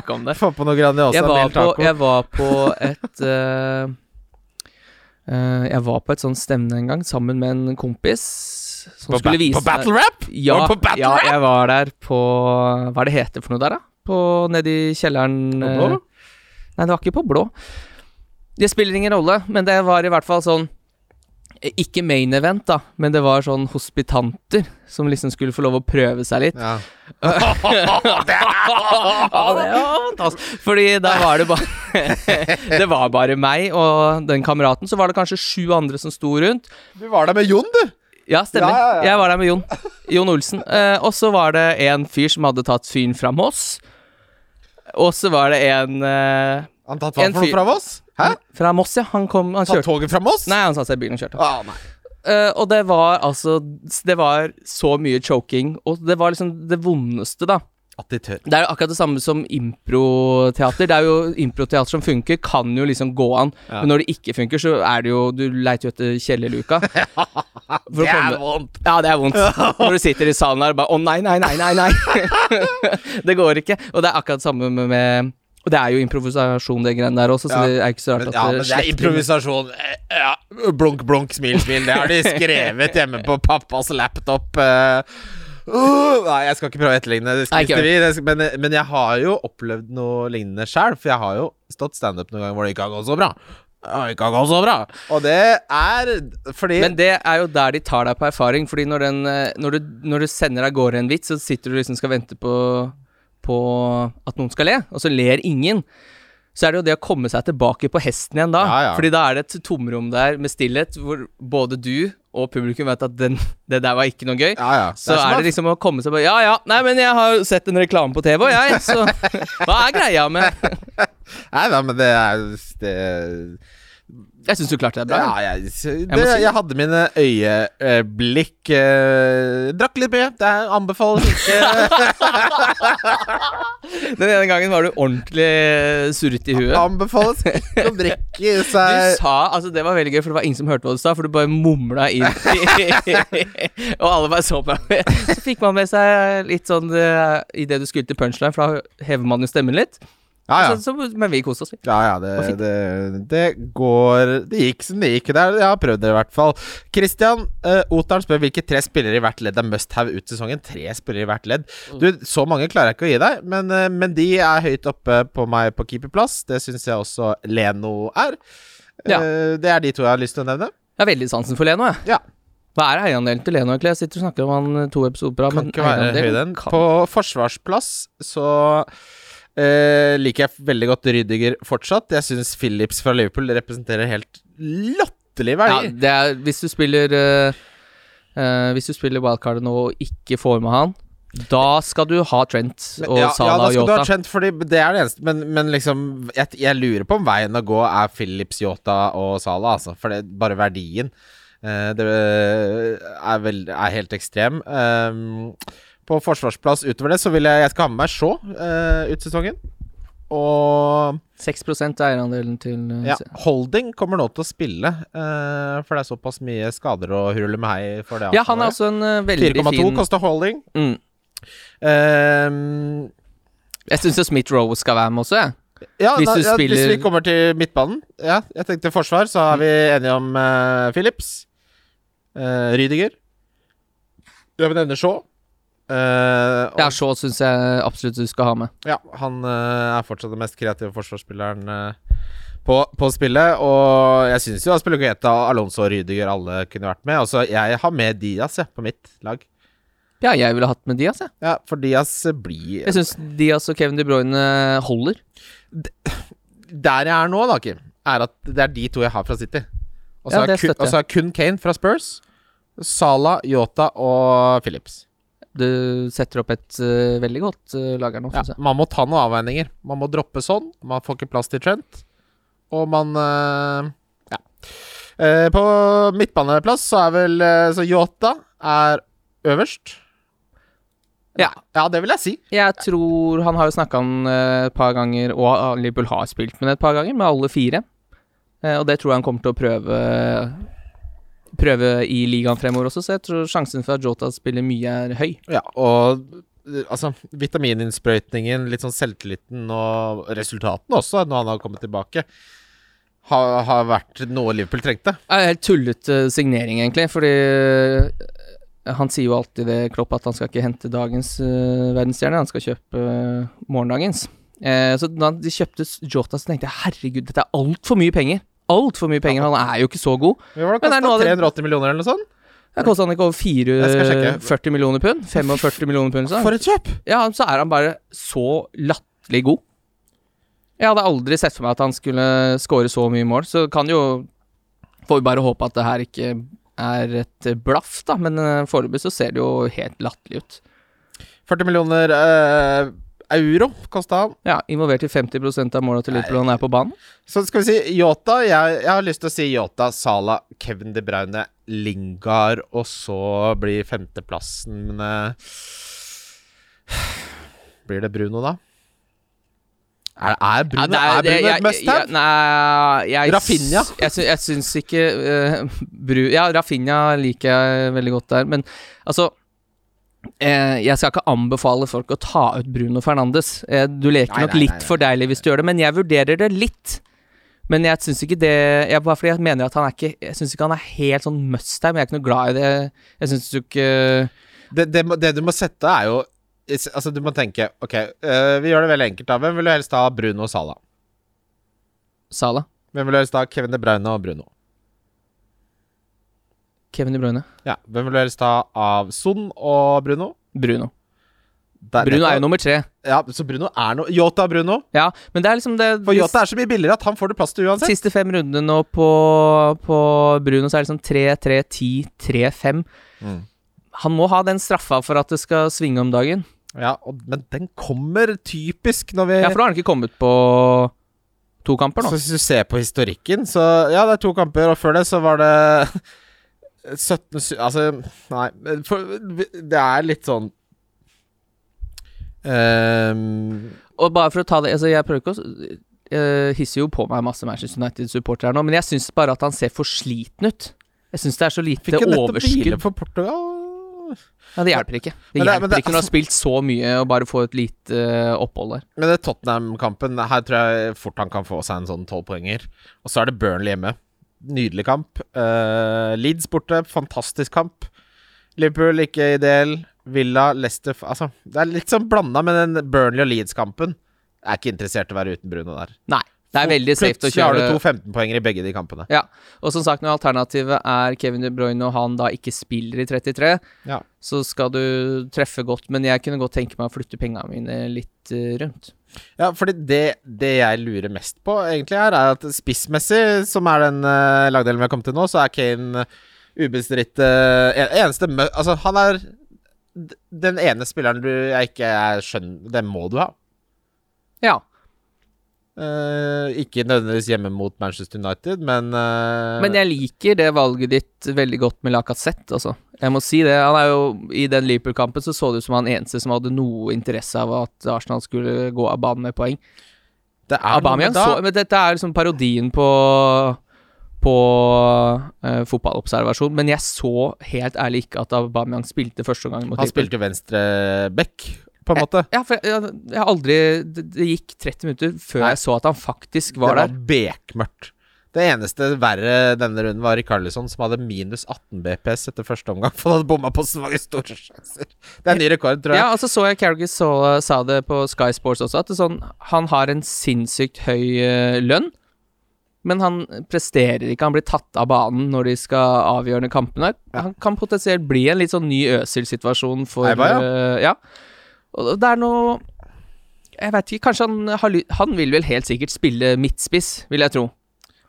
C: Grandiosa
B: Jeg var på,
C: taco.
B: jeg var på et *laughs* eh, Jeg var på et sånt stevne en gang sammen med en kompis som
C: På,
B: skulle vise
C: på battle rap?
B: Ja,
C: på battle
B: ja, jeg var der på Hva er det heter for noe der, da? På Nedi kjelleren
C: På blå?
B: eh, Nei, det var ikke på blå. Det spiller ingen rolle, men det var i hvert fall sånn eh, Ikke main event, da, men det var sånn hospitanter som liksom skulle få lov å prøve seg litt.
C: Ja. *laughs*
B: Det var fantastisk. Fordi da var det bare *laughs* Det var bare meg og den kameraten. Så var det kanskje sju andre som sto rundt.
C: Du var der med Jon, du!
B: Ja, stemmer.
C: Ja, ja, ja.
B: Jeg var der med Jon. Jon Olsen. Eh, og så var det en fyr som hadde tatt fyren fra Moss. Og så var det en eh,
C: Han tatt hva for noe fra Voss? Hæ?
B: fra Moss, ja. Han kom Han
C: Tatt
B: Ta
C: toget fra Moss?
B: Nei, han satte seg i bilen og kjørte.
C: Ah, nei.
B: Uh, og det var altså Det var så mye choking, og det var liksom det vondeste, da.
C: At de tør.
B: Det er jo akkurat det samme som improteater. Det er jo improteater som funker, kan jo liksom gå an.
C: Ja.
B: Men når det ikke funker, så er det jo Du leiter jo etter kjellerluka. *laughs*
C: Det er vondt!
B: Ja, det er vondt. *laughs* Når du sitter i salen her og bare Å, nei, nei, nei, nei, nei. *laughs* det går ikke. Og det er akkurat det samme med, med Og det er jo improvisasjon, det greiene der også, så
C: Ja.
B: det er ikke så rart
C: Men,
B: at
C: ja, men det er improvisasjon. Eh, Ja, blunk, blunk, smil, smil. Det har de skrevet hjemme på pappas laptop. Uh, nei, jeg skal ikke prøve å etterligne det,
B: Nei, ikke
C: skrifter men, men jeg har jo opplevd noe lignende sjøl. For jeg har jo stått standup noen ganger hvor det ikke har gått så bra. Det har ikke gått så bra. Og det er fordi
B: Men det er jo der de tar deg på erfaring. Fordi når, den, eh, når, du, når du sender av gårde en vits, så sitter du liksom skal vente på, på at noen skal le, og så ler ingen. så er det jo det å komme seg tilbake på hesten igjen da.
C: Ja, ja.
B: Fordi da er det et tomrom der med stillhet, hvor både du og publikum vet at den, det der var ikke noe gøy.
C: Ja, ja.
B: Så
C: det
B: er
C: er,
B: det liksom å komme seg på Ja ja, nei, men jeg har jo sett en reklame på TV, og jeg, så *laughs* Hva er greia med
C: Nei da, men det er det,
B: Jeg syns du klarte det bra.
C: Ja,
B: jeg.
C: jeg, det, jeg hadde mine øyeblikk eh, Drakk litt mye. Det er- anbefales ikke. *laughs*
B: Den ene gangen var du ordentlig surrete i huet.
C: anbefales ikke å drikke
B: Du sa Altså, det var veldig gøy, for det var ingen som hørte hva du sa, for du bare mumla inn *laughs* Og alle bare så på deg. Så fikk man med seg litt sånn uh, Idet du skulle til punchline, for da hever man jo stemmen litt.
C: Ja, ja.
B: Så, så, men vi koste oss. vi.
C: Ja, ja, det, det, det går Det gikk som det gikk. Det er, jeg har prøvd det, i hvert fall. Christian uh, Otaren spør hvilke tre spillere i hvert ledd er must have ut sesongen. Tre spillere i hvert ledd. Du, Så mange klarer jeg ikke å gi deg, men, uh, men de er høyt oppe på meg på keeperplass. Det syns jeg også Leno er.
B: Ja.
C: Eh, det er de to jeg har lyst til å nevne.
B: Jeg har veldig sansen for Leno, jeg.
C: Ja.
B: Hva er eierandelen til Leno, egentlig? Jeg sitter og snakker om han to episoder på rad,
C: Kan
B: men
C: ikke være
B: eierandelen
C: På forsvarsplass så eh, liker jeg veldig godt Rydiger fortsatt. Jeg syns Phillips fra Liverpool representerer helt latterlige
B: Ja,
C: verdier.
B: det er Hvis du spiller eh, eh, Hvis du spiller wildcardet nå og ikke får med han, da skal du ha Trent og
C: ja, ja, da
B: og
C: skal du ha Trent, fordi det er det eneste. Men, men liksom jeg, jeg lurer på om veien å gå er Phillips, Yota og Salah, altså. For det bare verdien. Uh, det er, vel, er helt ekstrem. Um, på forsvarsplass utover det så vil jeg Jeg skal ha med meg Shaw uh, ut sesongen. Og
B: 6 er eierandelen til uh,
C: ja, Holding kommer nå til å spille, uh, for det er såpass mye skader og hurle med hei for det.
B: Ja, han er også en uh, veldig
C: 4,2
B: fin
C: koster Holding.
B: mm.
C: Um,
B: Jeg syns Smith Rowe skal være med også, jeg.
C: Ja,
B: Hvis
C: da, ja,
B: spiller-
C: hvis vi kommer til midtbanen Ja, jeg tenkte forsvar, så er vi enige om uh, Phillips. Uh, Rydiger. Jeg vil nevne Shaw. Uh, og-
B: Ja, Shaw syns jeg absolutt du skal ha med.
C: ja, han uh, er fortsatt den mest kreative forsvarsspilleren uh, på, på spillet. Og jeg syns jo Aspelogeta, Alonso og Rydiger alle kunne vært med. Altså, jeg har med Diaz jeg, på mitt lag.
B: Ja, jeg ville hatt med Diaz, jeg.
C: Ja, for Diaz blir
B: Jeg syns Diaz og Kevin De Bruyne holder.
C: Der jeg er nå, da, Kim, er at det er de to jeg har fra City. Og så
B: Ja,
C: har kun, kun Kane fra Spurs. Sala, Yota og Phillips.
B: Du setter opp et uh, veldig godt uh, lag her nå,
C: Ja, man må ta noen avveininger. Man må droppe sånn. Man får ikke plass til Trent. Og man uh, Ja. Eh, på midtbaneplass så er vel Så Yota er øverst.
B: Ja.
C: Ja, det vil jeg si.
B: Jeg tror Han har jo snakka om eh, et par ganger, og Liverpool har spilt med det et par ganger, med alle fire. Eh, og det tror jeg han kommer til å prøve Prøve i ligaen fremover også, så jeg tror sjansen for at Jota spiller mye, er høy.
C: Ja, og altså Vitamininnsprøytningen, litt sånn selvtilliten og resultatene også, når han har kommet tilbake, har, har vært noe Liverpool trengte.
B: Det en helt tullete signering, egentlig, fordi eh, han sier jo alltid det, Klopp, at han skal ikke hente dagens uh, verdensstjerne, han skal kjøpe uh, morgendagens. Eh, så da de kjøpte Jota, så tenkte jeg herregud, dette er altfor mye penger. Altfor mye penger, han er jo ikke så god.
C: Hva var det kosta?
B: noe av det-
C: 380 millioner eller noe sånt?
B: Det kosta han ikke over
C: Jeg skal sjekke.
B: 40 millioner pund? 45 millioner pund.
C: For et kjøp!
B: Ja, så er han bare så latterlig god. Jeg hadde aldri sett for meg at han skulle score så mye mål, så kan jo Får vi bare håpe at det her ikke er et blaff, da, men uh, foreløpig så ser det jo helt latterlig ut.
C: 40 millioner eh, euro kosta han.
B: Ja, involvert i 50% av måla til Liverpool han er på banen.
C: Så skal vi si Yota. Jeg, jeg har lyst til å si Yota, Sala, Kevin De Bruyne, Lingard, og så blir femteplassen Men uh, Blir det Bruno, da? Er, er Bruno,
B: Ja,
C: er Bruno
B: jeg-
C: et must have?
B: Nei, jeg
C: Rafinha?
B: Jeg, jeg syns ikke uh, Bru Ja, Rafinha liker jeg veldig godt der, men altså Jeg skal ikke anbefale folk å ta ut Bruno Fernandes. Eh, du leker
C: Nei,
B: nok
C: nei,
B: litt
C: nei, nei.
B: for deilig hvis du gjør det, men jeg vurderer det litt. Men jeg syns ikke det jeg, Bare fordi jeg mener at han er ikke Jeg syns ikke han er helt sånn must her, men jeg er ikke noe glad i det. Jeg syns du ikke
C: Det, det, det du må sette, er jo Altså, du må tenke Ok, eh, vi gjør det veldig enkelt, da. Hvem vil du helst ha? Bruno og Sala?
B: Sala.
C: Hvem vil du helst ha? Kevin De Bruyne og Bruno?
B: Kevin De Bruyne.
C: Ja, Hvem vil du helst ha av Son og Bruno?
B: Bruno.
C: der-
B: Bruno er jo nummer tre.
C: Ja, så Bruno er noe Yota Bruno.
B: Ja, men det er liksom det
C: For Yota er så mye billigere at han får det plass til uansett.
B: siste fem rundene nå på, på Bruno, så er det liksom 3-3-10, 3-5.
C: Mm.
B: Han må ha den straffa for at det skal svinge om dagen.
C: Ja, og, Men den kommer typisk når vi
B: Ja, for da har han ikke kommet på to kamper nå.
C: Så hvis du ser på historikken, så Ja, det er to kamper, og før det så var det *laughs* 17 sy- Altså, nei for, Det er litt sånn um,
B: Og bare for å ta det altså Jeg prøver ikke å Jeg hisser jo på meg masse Manchester United-supportere nå, men jeg syns bare at han ser for sliten ut. Jeg syns det er så lite
C: Fikk nettopp hvile
B: overskudd.
C: for Portugal.
B: Ja, det hjelper ikke. Det hjelper
C: det-
B: ikke når du har
C: altså-
B: spilt så mye og bare få et lite uh, opphold der.
C: Men det Tottenham-kampen Her tror jeg fort han kan få seg en sånn tolvpoenger. Og så er det Burnley hjemme. Nydelig kamp. Uh, Leeds borte, fantastisk kamp. Liverpool ikke ideell. Villa, Leicester Altså, det er litt sånn blanda med den Burnley og Leeds-kampen. Jeg er ikke interessert i å være uten Bruno der.
B: Nei. Det er veldig safe å
C: Plutselig har du to 15-poenger i begge de kampene.
B: Ja, og som sagt, når alternativet er Kevin De Bruyne og han da ikke spiller i 33,
C: Ja.
B: så skal du treffe godt, men jeg kunne godt tenke meg å flytte pengene mine litt eh, rundt.
C: Ja, fordi det, det jeg lurer mest på, egentlig, her, er at spissmessig, som er den uh, lagdelen vi har kommet til nå, så er Kane ubestridt uh, Eneste. Altså, han er den ene spilleren du jeg ikke er skjønner Det må du ha.
B: Ja.
C: Eh, ikke nødvendigvis hjemme mot Manchester United, men uh...
B: Men jeg liker det valget ditt veldig godt med Lacassette, altså. Jeg må si det. Han er jo I den Liverpool-kampen så så det ut som han eneste som hadde noe interesse av at Arsenal skulle gå av banen med poeng.
C: det er
B: Aubameyang så Men dette er liksom parodien på på uh, fotballobservasjon, men jeg så helt ærlig ikke at Aubameyang spilte første gang mot
C: Han spilte venstre back, på en måte.
B: Ja, for jeg, jeg, jeg aldri det, det gikk 30 minutter før
C: Nei.
B: jeg så at han faktisk var der.
C: det
B: der.
C: var bekmørkt. Det eneste verre denne runden var Rikarlison, som hadde minus 18 BPS etter første omgang. For han hadde bomma på så mange store sjanser. Det er en ny rekord, tror jeg.
B: Ja, og så så jeg Carrigan sa det på Sky Sports også, at sånn, han har en sinnssykt høy eh, lønn, men han presterer ikke. Han blir tatt av banen når de skal avgjørende kampene. Han kan potensielt bli en litt sånn ny Øsil-situasjon for
C: Eibar, ja.
B: Uh, ja. Og det er noe Jeg vet ikke, kanskje han har lyst Han vil vel helt sikkert spille midtspiss, vil jeg tro.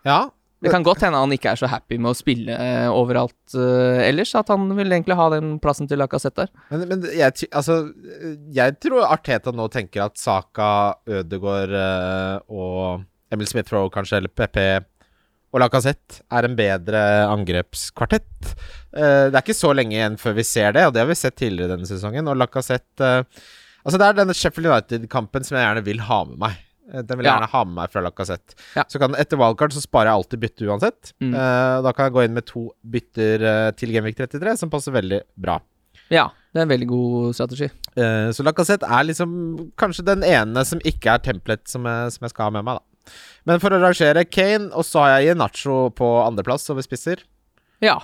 C: Ja,
B: Det kan godt hende han ikke er så happy med å spille eh, overalt eh, ellers. At han vil egentlig ha den plassen til Lacassette der.
C: Men, men jeg, altså, jeg tror Arteta nå tenker at Saka, Ødegaard eh, og Emil Smith-Rowe kanskje, eller PP og Lacassette er en bedre angrepskvartett. Eh, det er ikke så lenge igjen før vi ser det, og det har vi sett tidligere denne sesongen. Og Lacassette eh, Altså, det er denne Sheffield United-kampen som jeg gjerne vil ha med meg. Eh, Den vil jeg
B: Ja.
C: gjerne ha med meg fra Lacassette.
B: Ja.
C: Så kan Etter wildcard så sparer jeg alltid bytte uansett.
B: Mm.
C: Da kan jeg gå inn med to bytter til Genvik 33, som passer veldig bra.
B: Ja, det er en veldig god strategi.
C: Så Lacassette er liksom kanskje den ene som ikke er templet som jeg, som jeg skal ha med meg, da. Men for å rangere Kane, og så har jeg Nacho på andreplass over spisser.
B: Ja.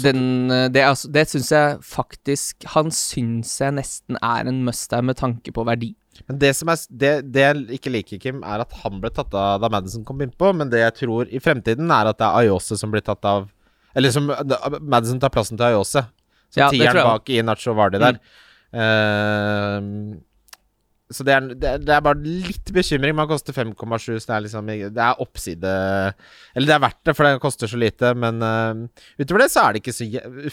B: Den, eh, det altså, det syns jeg faktisk Han syns jeg nesten er en must-have med tanke på verdi.
C: Men det som er det, det jeg ikke liker, Kim, er at han ble tatt av da Madison kom innpå. Men det jeg tror i fremtiden, er at det er Ayose som blir tatt av Eller som Madison tar plassen til Ayose. Så
B: Ja,
C: tieren bak i Nacho Vardi der. Eh, så det er, det, er, bare litt bekymring. Man koster 5,7, så det er liksom Det er oppside Eller det er verdt det, for det koster så lite, men uh, utover det så er det ikke så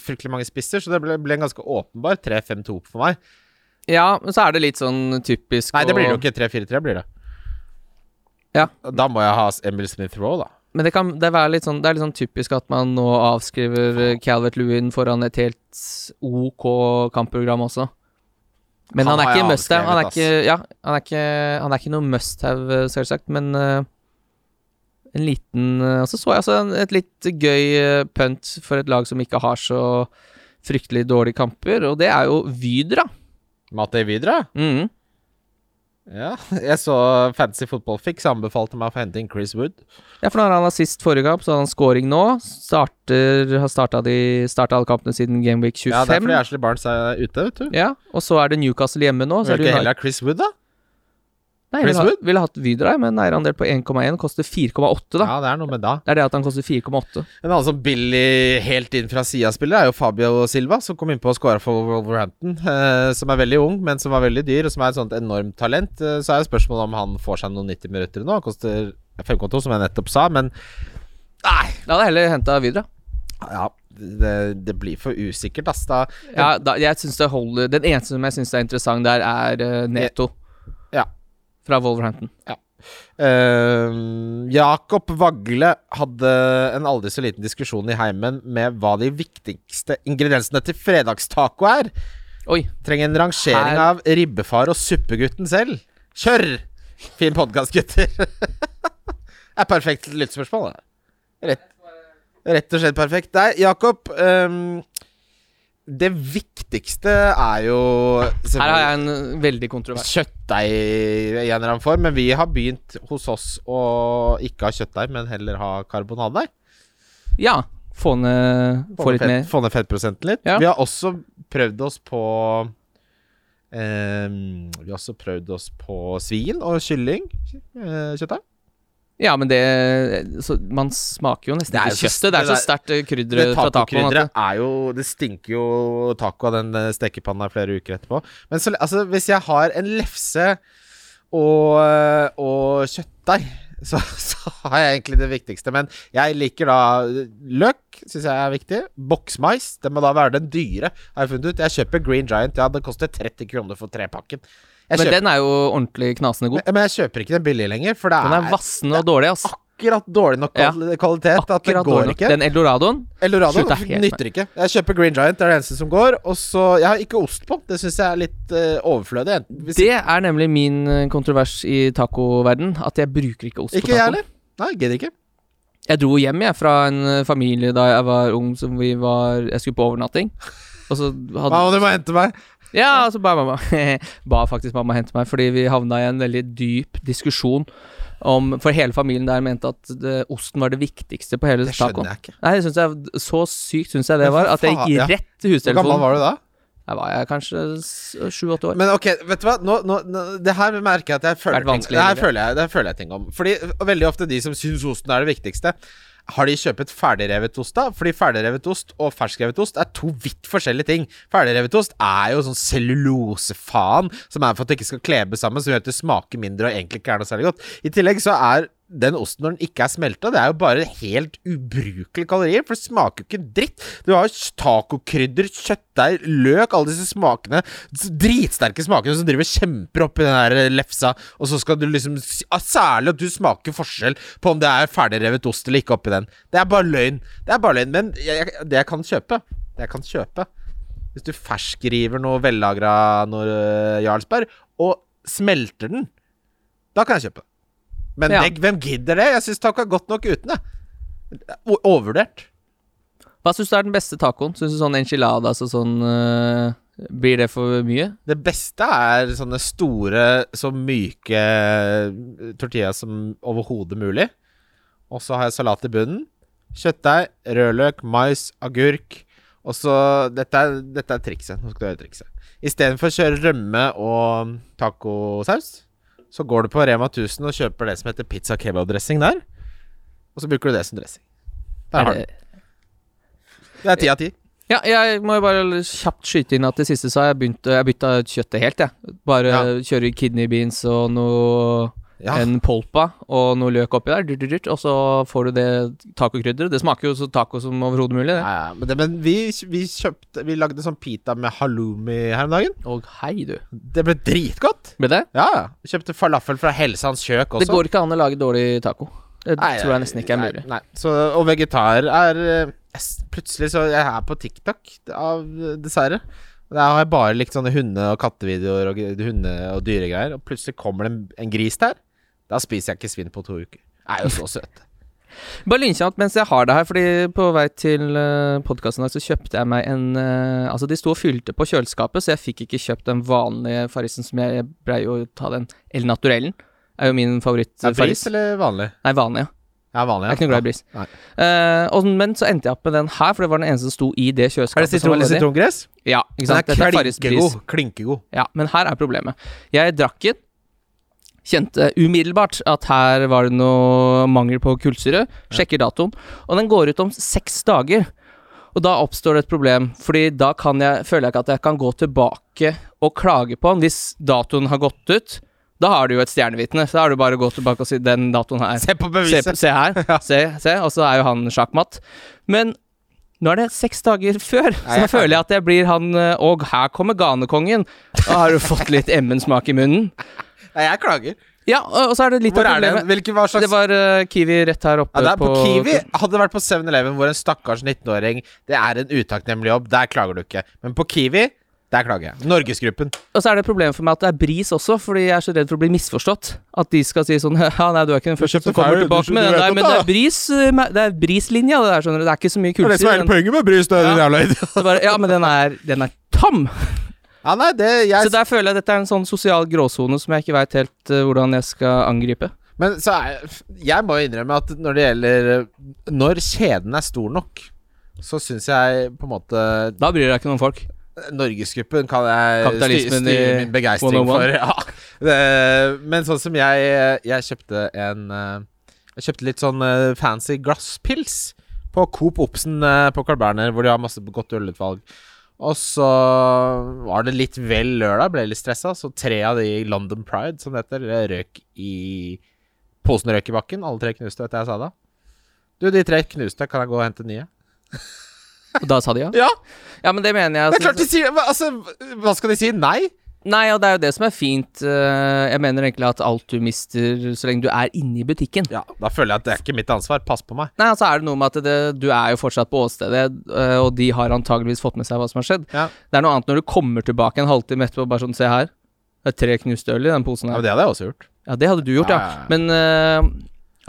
C: fryktelig mange spisser, så det ble, ble en ganske åpenbar 3-5-2 for meg.
B: Ja, men så er det litt sånn typisk
C: Nei, det blir det jo ikke. 3-4-3 blir det.
B: Ja.
C: Da må jeg ha Emil Smith-Roe, da.
B: Men det kan det er sånn Det er litt sånn typisk at man nå avskriver Calvert Lewin foran et helt OK kampprogram også. Men
C: Han
B: han, er ikke must-have. Han, ja, han, han er ikke noe must-have, eh, selvsagt, men uh, en liten eh, Og så så jeg altså en- et litt gøy punt for et lag som ikke har så fryktelig dårlige kamper, og det er jo Vydra.
C: Mate videre?
B: Mhm.
C: Ja. Jeg så Fantasy Football Fix anbefalte meg å få hente inn Chris Wood.
B: Ja, for når han har sist forrige kamp, så har han scoring nå. Starter, har starta alle kampene siden Game Week 25.
C: Ja, det er fordi Ashley Barnes er ute, vet du.
B: Ja, og så er det Newcastle hjemme nå. Så er det
C: ikke heller Chris Wood, da?
B: Nei, ville,
C: Chris
B: ha, hatt Vydra, Men med en eierandel på 1,1. Koster 4,8, da.
C: Ja, det er noe med da.
B: Det er det at han koster 4,8.
C: En annen som billig helt inn fra sida-spiller, er jo Fabio Silva, som kom innpå og scora for Wolverhampton. Eh, som er veldig ung, men som var veldig dyr, og som er et sånt enormt talent. Eh, så er jo spørsmålet om han får seg noen 90 minutter nå. Han koster 5,2, som jeg nettopp sa, men Nei!
B: Da hadde jeg heller henta Vydra.
C: Ja, det, det blir for usikkert, ass. Da
B: Ja, da, jeg synes det holder Den eneste som jeg syns er interessant der, er uh, Neto.
C: Ja.
B: Fra Wolverhampton.
C: Eh, Jakob Vagle hadde en aldri så liten diskusjon i heimen med hva de viktigste ingrediensene til fredagstaco er.
B: Oi.
C: Trenger en rangering
B: Her-
C: av ribbefar og suppegutten selv. Kjør! Fin podkast, gutter. *laughs* er perfekt lyttspørsmål, det. Rett, rett og slett perfekt. Nei, Jakob ehm, Det viktigste er jo
B: Her har jeg en eh, veldig kontrovers.
C: kjøttdeig i en eller annen form, men vi har begynt hos oss å ikke ha kjøttdeig, men heller ha karbonadedeig.
B: Ja. Få ned Få litt mer.
C: få ned fettprosenten litt.
B: Ja.
C: Vi har også prøvd oss på eh, Vi har også prøvd oss på svin og kylling. Eh, kjøttdeig.
B: Ja, men det så Man smaker jo nesten ikke kjøttet. Det er så sterkt eh,
C: Det
B: krydder fra tacoen. det-
C: er jo Det stinker jo taco av den eh, stekepanna flere uker etterpå. Men så, altså, hvis jeg har en lefse og, eh, og kjøttdeig, så, *laughs* så har jeg egentlig det viktigste. Men jeg liker da løk, syns jeg er viktig. Boksmais. Det må da være den dyre, har jeg funnet ut. Jeg kjøper Green Giant. Ja, det koster 30 kroner for trepakken. Jeg
B: Men
C: kjøper,
B: den er jo ordentlig knasende god.
C: men, jeg kjøper ikke den billig lenger, for det
B: Den er
C: er
B: vassen og dårlig, ass.
C: akkurat dårlig nok
B: Ja.
C: kvali- kvalitet at det
B: Akkurat
C: går
B: dårlig
C: ikke.
B: Den Eldoradoen
C: Eldorado
B: Slutt, det er helt
C: nytter ikke. Jeg kjøper Green Giant, det er det eneste som går. Og så Jeg har ikke ost på. Det syns jeg er litt eh, overflødig. Enten- Hvis
B: Det er nemlig min eh, kontrovers i tacoverden At jeg bruker ikke ost
C: ikke
B: på
C: jeg
B: taco.
C: heller. Nei, gidder ikke.
B: Jeg dro hjem jeg fra en eh, familie da jeg var ung, som vi var Jeg skulle på overnatting. Og så hadde
C: Mamma, du må hente meg.
B: Ja, altså ba mamma *laughs* Ba faktisk mamma hente meg, fordi vi havna i en veldig dyp diskusjon om For hele familien der mente at det, osten var det viktigste på hele
C: Det skjønner jeg ikke.
B: Nei, det jeg, så sykt syns jeg det var, at jeg gikk rett til
C: Hvor gammel var du da?
B: Da var jeg kanskje sju-åtte år.
C: Men ok, vet du hva? Nå, nå, nå, det her merker jeg at jeg føler ting, det her føler jeg, det her føler jeg ting om. Fordi Veldig ofte de som syns osten er det viktigste, har de kjøpet ferdigrevet ost, da? Fordi ferdigrevet ost og ferskrevet ost er to vidt forskjellige ting. Ferdigrevet ost er jo sånn cellulosefaen som er for at det ikke skal klebe sammen, som gjør at det smaker mindre og egentlig ikke er noe særlig godt. I tillegg så er den osten når den ikke er smelta, det er jo bare helt ubrukelige kalorier, for det smaker jo ikke dritt. Du har jo tacokrydder, kjøttdeig, løk, alle disse smakene, dritsterke smakene som driver kjemper kjemper oppi den der eh, lefsa, og så skal du liksom Særlig at du smaker forskjell på om det er ferdigrevet ost eller ikke oppi den. Det er bare løgn. Det er bare løgn, men jeg, jeg, det jeg kan kjøpe Det jeg kan kjøpe Hvis du ferskriver noe vellagra noe eh, Jarlsberg, og smelter den, da kan jeg kjøpe. Men
B: Ja.
C: det, hvem gidder det? Jeg syns taco er godt nok uten, det. Overvurdert.
B: Hva syns du er den beste tacoen? Syns du sånn enchiladas og sånn uh, Blir det for mye?
C: Det beste er sånne store, så myke tortillas som overhodet mulig. Og så har jeg salat i bunnen. Kjøttdeig, rødløk, mais, agurk. Og så Dette dette er trikset. Nå skal du høre trikset. Istedenfor å kjøre rømme og tacosaus, så går du på Rema 1000 og kjøper det som heter pizza kebab-dressing der. Og så bruker du det som dressing. Der har du den.
B: det-
C: er ti av ti.
B: Ja, jeg må jo bare kjapt skyte inn at det siste så har jeg begynt Jeg bytta kjøttet helt, jeg. Bare
C: Ja.
B: kjører kidney beans og noe
C: Ja.
B: En polpa og noe løk oppi der, dyrt, dyrt, dyrt, og så får du det tacokrydderet. Det smaker jo så taco som overhodet mulig, det.
C: Ja, ja, men, det, men vi, vi kjøpte Vi lagde sånn pita med halloumi her om dagen.
B: Og hei, du.
C: Det ble dritgodt.
B: Ble det?
C: Ja, ja. Kjøpte falafel fra Helsans kjøk også.
B: Det går ikke an å lage dårlig taco. Det
C: Nei,
B: tror jeg nesten ikke er mulig.
C: Nei, Så, og vegetar er eh, Plutselig så Jeg er på TikTok av eh, dessverre. Der har jeg bare likt sånne hunde- og kattevideoer og hunde- og dyregreier. Og plutselig kommer det en, en gris der. Da spiser jeg ikke svinn på to uker. Jeg er jo så søt.
B: Bare lynkjapt mens jeg har det her, fordi på vei til uh, podkasten så kjøpte jeg meg en eh, Altså, de sto og fylte på kjøleskapet, så jeg fikk ikke kjøpt den vanlige farrisen som jeg, jeg brei å ta den El Naturellen. Er jo min favorittfarris.
C: bris eller vanlig?
B: Nei, vanlig, ja.
C: Ja, vanlig. ja.
B: Jeg er ikke noe glad i bris. Eh, og, men så endte jeg opp med den her, for det var den eneste som sto i det kjøleskapet. Er det
C: sitron, sitrongress?
B: Ja, ikke sant. Den er
C: klinkegod. Klinkegod.
B: Ja, men her er problemet. Jeg drakk den. Kjente umiddelbart at her var det noe mangel på kullsyre. Sjekker datoen, og den går ut om seks dager. Og da oppstår det et problem, Fordi da kan jeg, føler jeg ikke at jeg kan gå tilbake og klage på den hvis datoen har gått ut. Da har du jo et stjernevitne. Så da har du bare å gå tilbake og si 'den datoen her'.
C: Se på beviset!
B: se her. *laughs* Se, se. Og så er jo han sjakkmatt. Men nå er det seks dager før, så
C: jeg
B: føler jeg at jeg blir han eh, Og her kommer ganekongen. Da har du fått litt Emmen-smak i munnen.
C: Jeg klager.
B: Ja, og så er det litt
C: Hvor
B: av
C: er det?
B: problemet.
C: Hvilke, slags
B: Det var uh, Kiwi rett her oppe
C: ja, det er på,
B: på
C: Kiwi. Hadde det vært på 7-Eleven hvor en stakkars 19-åring Det er en utakknemlig jobb, der klager du ikke. Men på Kiwi, der klager jeg. Norgesgruppen.
B: Og så er det et problem for meg at det er bris også, fordi jeg er så redd for å bli misforstått. At de skal si sånn *laughs* Ja, nei, du er ikke den første som kommer tilbake
C: du-
B: med
C: du
B: den der, men det er bris eh, Det er brislinja, det der, skjønner du. Det er ikke så mye kullsyre. den-
C: poenget med bris, det
B: Ja.
C: jævla *laughs*
B: idioten. Ja, men den er, den er tam! *laughs*
C: Ja, nei, det jeg,
B: Så der føler jeg dette er en sånn sosial gråsone som jeg ikke veit helt uh, hvordan jeg skal angripe.
C: Men så er Jeg må jo innrømme at når det gjelder Når kjeden er stor nok, så syns jeg på en måte
B: Da bryr jeg ikke noen folk.
C: Norgesgruppen kan jeg styre, min begeistring for. Ja. Det, men sånn som jeg Jeg kjøpte en eh, Jeg kjøpte litt sånn eh, fancy glasspils på Coop Obsen på Carl Berner, hvor de har masse godt ølutvalg. Og så var det litt vel lørdag, ble litt stressa, så tre av de London Pride, som det heter, eh, røk i Posen røk i bakken. Alle tre knuste, vet du hva jeg sa da? Du, de tre knuste, kan jeg gå og hente nye?
B: Og da sa de ja? *laughs*
C: Ja!
B: Ja, men det mener jeg
C: Det er klart de sier Altså, hva skal de si? Nei?
B: Nei, og det er jo det som er fint. eh, Jeg mener egentlig at alt du mister så lenge du er inne i butikken.
C: Ja, da føler jeg at det er ikke mitt ansvar. Pass på meg.
B: Nei, altså er det noe med at det, du er jo fortsatt på åstedet, eh, og de har antageligvis fått med seg hva som har skjedd.
C: Ja.
B: Det er noe annet når du kommer tilbake en halvtime etterpå og bare sånn Se her. Det er tre knuste øl i den posen
C: Ja,
B: her.
C: men det hadde jeg også gjort.
B: Ja, det hadde du gjort, ja.
C: Ja, ja, ja.
B: Men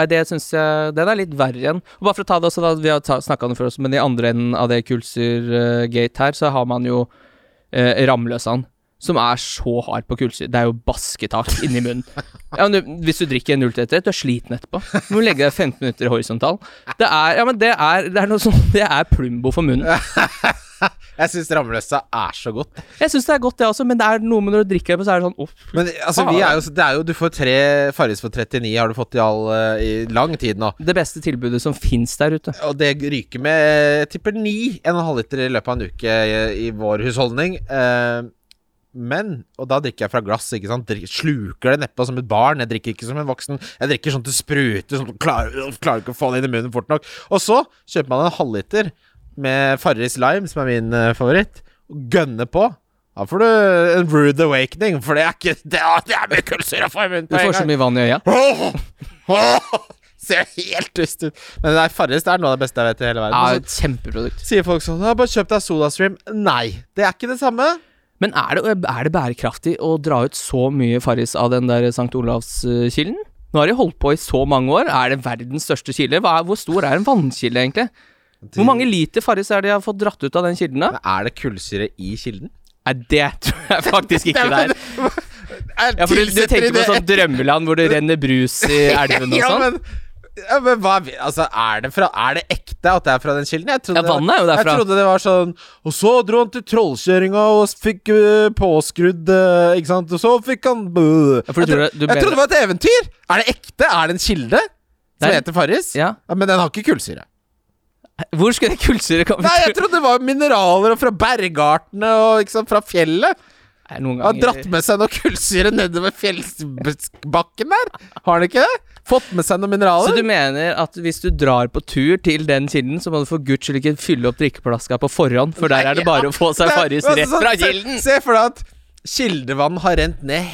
B: uh, det syns jeg Den er litt verre igjen. Og bare for å ta det også, da, vi har snakka om det før også, men i andre enden av det kullsyr-gate her, så har man jo uh, Ramløsan. Som er så hard på kullsyre. Det er jo basketak inni munnen. Ja, du, hvis du drikker en 033, du er sliten etterpå. Du må legge deg 15 minutter i horisontal. Det er Ja, men det er, det er noe sånn Det er Plumbo for munnen. *laughs*
C: Jeg syns rammeløsa er så godt.
B: Jeg syns det er godt, det også, men det er noe med når du drikker det, så er det sånn Uff.
C: Men altså, vi er jo, det er jo Du får tre Farris for 39, har du fått i, all, eh, i lang tid nå.
B: Det beste tilbudet som fins der ute.
C: Og det ryker med tipper ni, en og en halv liter i løpet av en uke i, i vår husholdning. Eh, men Og da drikker jeg fra glass, ikke sant. Drik, sluker det nedpå som et barn. Jeg drikker ikke som en voksen. Jeg drikker sånn til det spruter, sånn at klarer, klarer ikke å få det inn i munnen fort nok. Og så kjøper man en halvliter med Farris Lime, som er min uh, favoritt, og gønner på. Da får du en rude awakening, for det er ikke Det det er mye kullsyre å få i munnen
B: Du
C: på en
B: får så mye vann i øya.
C: Ser helt dust ut. Men nei, Farris er noe av det beste jeg vet i hele verden.
B: Ja, et kjempeprodukt.
C: sier folk sånn «Ja, 'Bare kjøp deg SodaStream'. Nei, det er ikke det samme.
B: Men er det, er det bærekraftig å dra ut så mye Farris av den der St. Olavskilden? Nå har de holdt på i så mange år. Er det verdens største kilde? Er, hvor stor er en vannkilde, egentlig? Hvor mange liter Farris er det de har fått dratt ut av den kilden, da?
C: Men er det kullsyre i kilden?
B: Nei, det tror jeg faktisk ikke *laughs* det er. Ja, for du, du tenker på
C: det-
B: sånn drømmeland hvor det renner brus i *laughs* elven og sånn?
C: Ja, men hva Altså, er det, fra, er det ekte at det er fra den kilden? Jeg trodde,
B: Ja, vannet er jo
C: jeg trodde det var sånn Og så dro han til trollkjøringa og fikk uh, påskrudd uh, Ikke sant? Og så fikk han uh.
B: Ja,
C: jeg,
B: tror
C: tro-
B: det- du
C: jeg trodde det var et eventyr! Er det ekte? Er det en kilde? Som
B: Nei.
C: heter Farris?
B: Ja.
C: Men den har ikke kullsyre.
B: Hvor skulle det kullsyre komme
C: Nei, jeg trodde det var mineraler fra bergartene og sant, fra fjellet.
B: Nei, noen
C: Har dratt med seg noe kullsyre nedover fjellbakken der. Har han ikke det? Fått med seg noen
B: Så du mener at hvis du drar på tur til den kilden, så må du for guds skyld ikke fylle opp drikkeflaska på forhånd, for der er det bare å få seg *laughs* Farris rett fra
C: se-
B: kilden?
C: Se for deg at kildevann har rent ned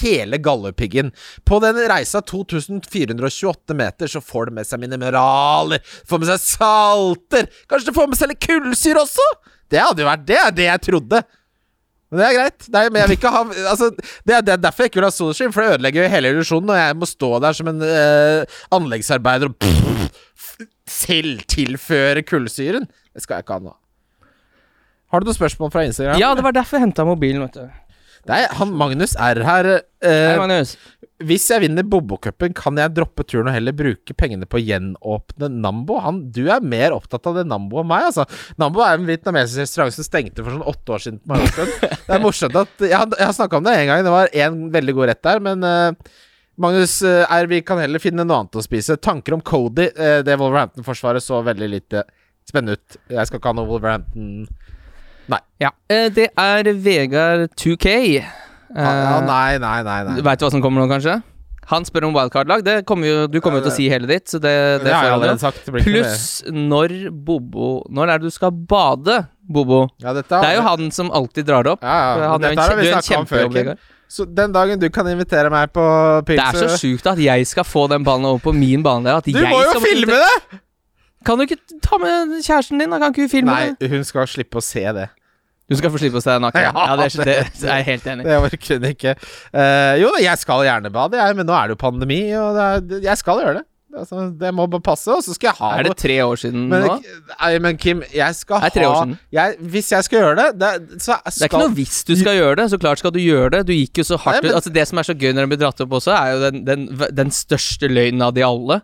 C: hele Galdhøpiggen. På den reisa 2428 meter så får du med seg mineraler, får med seg salter. Kanskje du får med seg litt kullsyre også? Det hadde jo vært Det det jeg trodde. Men det er greit. Nei, men jeg vil ikke ha Altså, det er, det er derfor jeg ikke vil ha SodaStream, for det ødelegger jo hele illusjonen, og jeg må stå der som en eh, anleggsarbeider og selv tilføre kullsyren. Det skal jeg ikke ha nå. Har du noen spørsmål fra Instagram?
B: Ja, det var derfor jeg henta mobilen, vet du.
C: Nei, han Magnus er her.
B: Hei,
C: Eh,
B: Magnus.
C: hvis jeg vinner Bobokupen, kan jeg droppe turen og heller bruke pengene på å gjenåpne Nambo? Han, du er mer opptatt av det Nambo enn meg, altså. Nambo er en vietnamesisk restaurant som stengte for sånn åtte år siden på. *laughs* Det er morsomt at Jeg har, snakka om det en gang, det var én veldig god rett der, men eh, Magnus eh, R, vi kan heller finne noe annet å spise. Tanker om Cody. Eh, det Wolverhampton-forsvaret så veldig lite spennende ut. Jeg skal ikke ha noe Wolverhampton
B: Ja. Eh, det er Vegard 2K. Eh,
C: ja, ja, Nei, nei, nei. nei.
B: Veit du hva som kommer nå, kanskje? Han spør om wildcard-lag. Det kommer jo, du kommer jo til å si hele ditt, så det, det,
C: det
B: får
C: jeg sagt.
B: Pluss når Bobo Når er det du skal bade, Bobo?
C: ja, dette,
B: Det er jo han som alltid drar det opp.
C: Ja, ja.
B: Han gjør en,
C: Dette har vi snakka om før.
B: Vegard.
C: Så den dagen du kan invitere meg på
B: Det er så
C: pizza
B: sjukt at jeg skal få den ballen over på min bane.
C: Du
B: jeg
C: må jo
B: skal-
C: filme det!
B: Kan du ikke ta med kjæresten din? da? Kan ikke hun filme
C: Nei,
B: det?
C: hun skal slippe å se det.
B: Du skal få slippe å se deg naken. *laughs*
C: Ja,
B: Ja, det, er, det,
C: det-
B: det er jeg helt enig i.
C: Det orker hun ikke. Uh, jo da, jeg skal gjerne bade, jeg, men nå er det jo pandemi, og det er, jeg skal gjøre det. Altså, det må bare passe, og så skal jeg ha
B: Er det tre år siden
C: Men,
B: nå?
C: nei, men Kim, jeg skal
B: Det er tre år
C: ha jeg, Hvis jeg skal gjøre det, det så
B: Det er ikke noe hvis du skal gjøre det, så klart skal du gjøre det. Du gikk jo så hardt
C: Nei, men-
B: ut. Altså Det som er så gøy når den blir dratt opp også, er jo den, den, den største løgnen av de alle.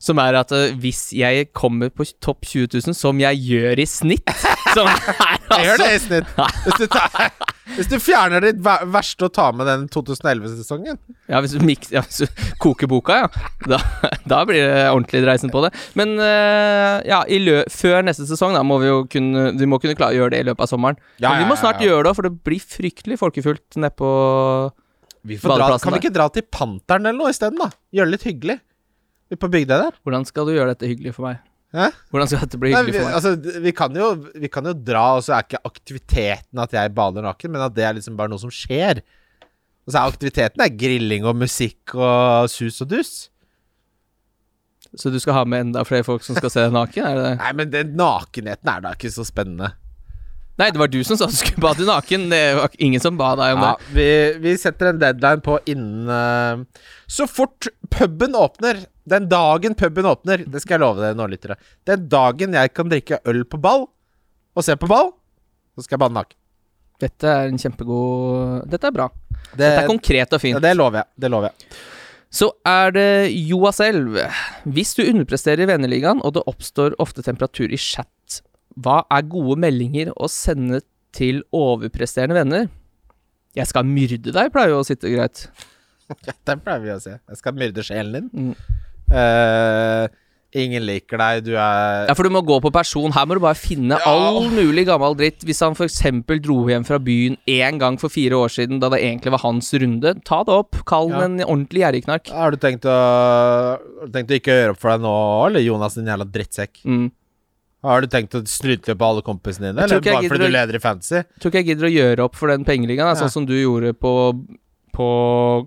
B: Som er at uh, hvis jeg kommer på topp 20 000, som jeg gjør i snitt Som er *laughs*
C: altså gjør det i snitt. *laughs* Hvis du, tar, hvis du fjerner ditt ver- verste å ta med den 2011-sesongen
B: Ja, hvis du, mix, ja, hvis du koker boka, ja. Da, *laughs* da blir det ordentlig dreisen på det. Men uh, ja, før neste sesong da må vi jo kunne Vi må kunne klare å gjøre det i løpet av sommeren.
C: Ja,
B: Men vi må snart
C: ja.
B: gjøre det, for det blir fryktelig folkefullt nedpå
C: badeplassen. dra, Kan vi ikke dra til Panteren eller noe isteden, da? Gjøre det litt hyggelig. På bygda der.
B: Hvordan skal du gjøre dette hyggelig for meg?
C: Hæ?
B: Hvordan skal dette bli
C: Nei,
B: hyggelig
C: vi,
B: for meg?
C: altså, vi, kan jo, vi kan jo dra, og så er ikke aktiviteten at jeg bader naken, men at det er liksom bare noe som skjer. Og så er aktiviteten er grilling og musikk og sus og dus.
B: Så du skal ha med enda flere folk som skal se deg naken? Er det det? *laughs*
C: Nei, men den nakenheten er da ikke så spennende.
B: Nei, det var du som sa du skulle bade naken. Det var ingen som ba deg om
C: Ja,
B: det.
C: vi, vi setter en deadline på innen uh, Så fort puben åpner, den dagen puben åpner, det skal jeg love dere nå, lyttere Den dagen jeg kan drikke øl på ball og se på ball, så skal jeg banne naken.
B: Dette er en kjempegod Dette er bra.
C: Det,
B: Dette er konkret og
C: ja,
B: fint.
C: det lover jeg. Det lover jeg.
B: Så er det Joa selv. Hvis du underpresterer i venneligaen, og det oppstår ofte temperatur i chat, hva er gode meldinger å sende til overpresterende venner? Jeg skal myrde deg, pleier jo å sitte greit. *laughs*
C: Ja, den pleier vi å si. Jeg skal myrde sjelen din.
B: Mm.
C: Eh, ingen liker deg, du er
B: Ja, for du må gå på person. Her må du bare finne
C: Ja.
B: all mulig gammel dritt. Hvis han f.eks. dro hjem fra byen én gang for fire år siden, da det egentlig var hans runde, ta det opp. Kall
C: Ja.
B: den en ordentlig gjerrigknark.
C: Har du tenkt å, tenkt å ikke gjøre opp for deg nå, eller Jonas, din jævla drittsekk?
B: Mm.
C: Har du tenkt å snyte på alle kompisene dine, eller bare fordi du leder i fantasy?
B: Tror ikke jeg gidder å gjøre opp for den pengeligaen,
C: Ja.
B: sånn som du gjorde på på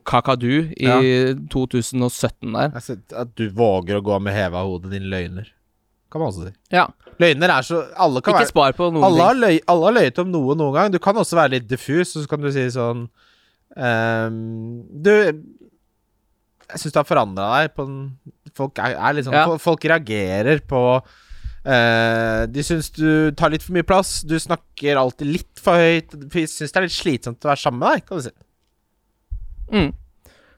B: Kakadu i
C: Ja.
B: 2017 der.
C: At du våger å gå med heva hode, din løgner. Kan man også si.
B: Ja.
C: Løgner er så Alle kan
B: Ikke
C: være
B: spar på noen
C: alle har,
B: ting.
C: løy, alle har løyet om noe noen gang. Du kan også være litt diffus, og så kan du si sånn um, Du Jeg syns du har forandra deg på en Folk er, er litt sånn
B: Ja.
C: Folk reagerer på Uh, De syns du tar litt for mye plass. Du snakker alltid litt for høyt. De syns det er litt slitsomt å være sammen med deg, kan du si.
B: Mm.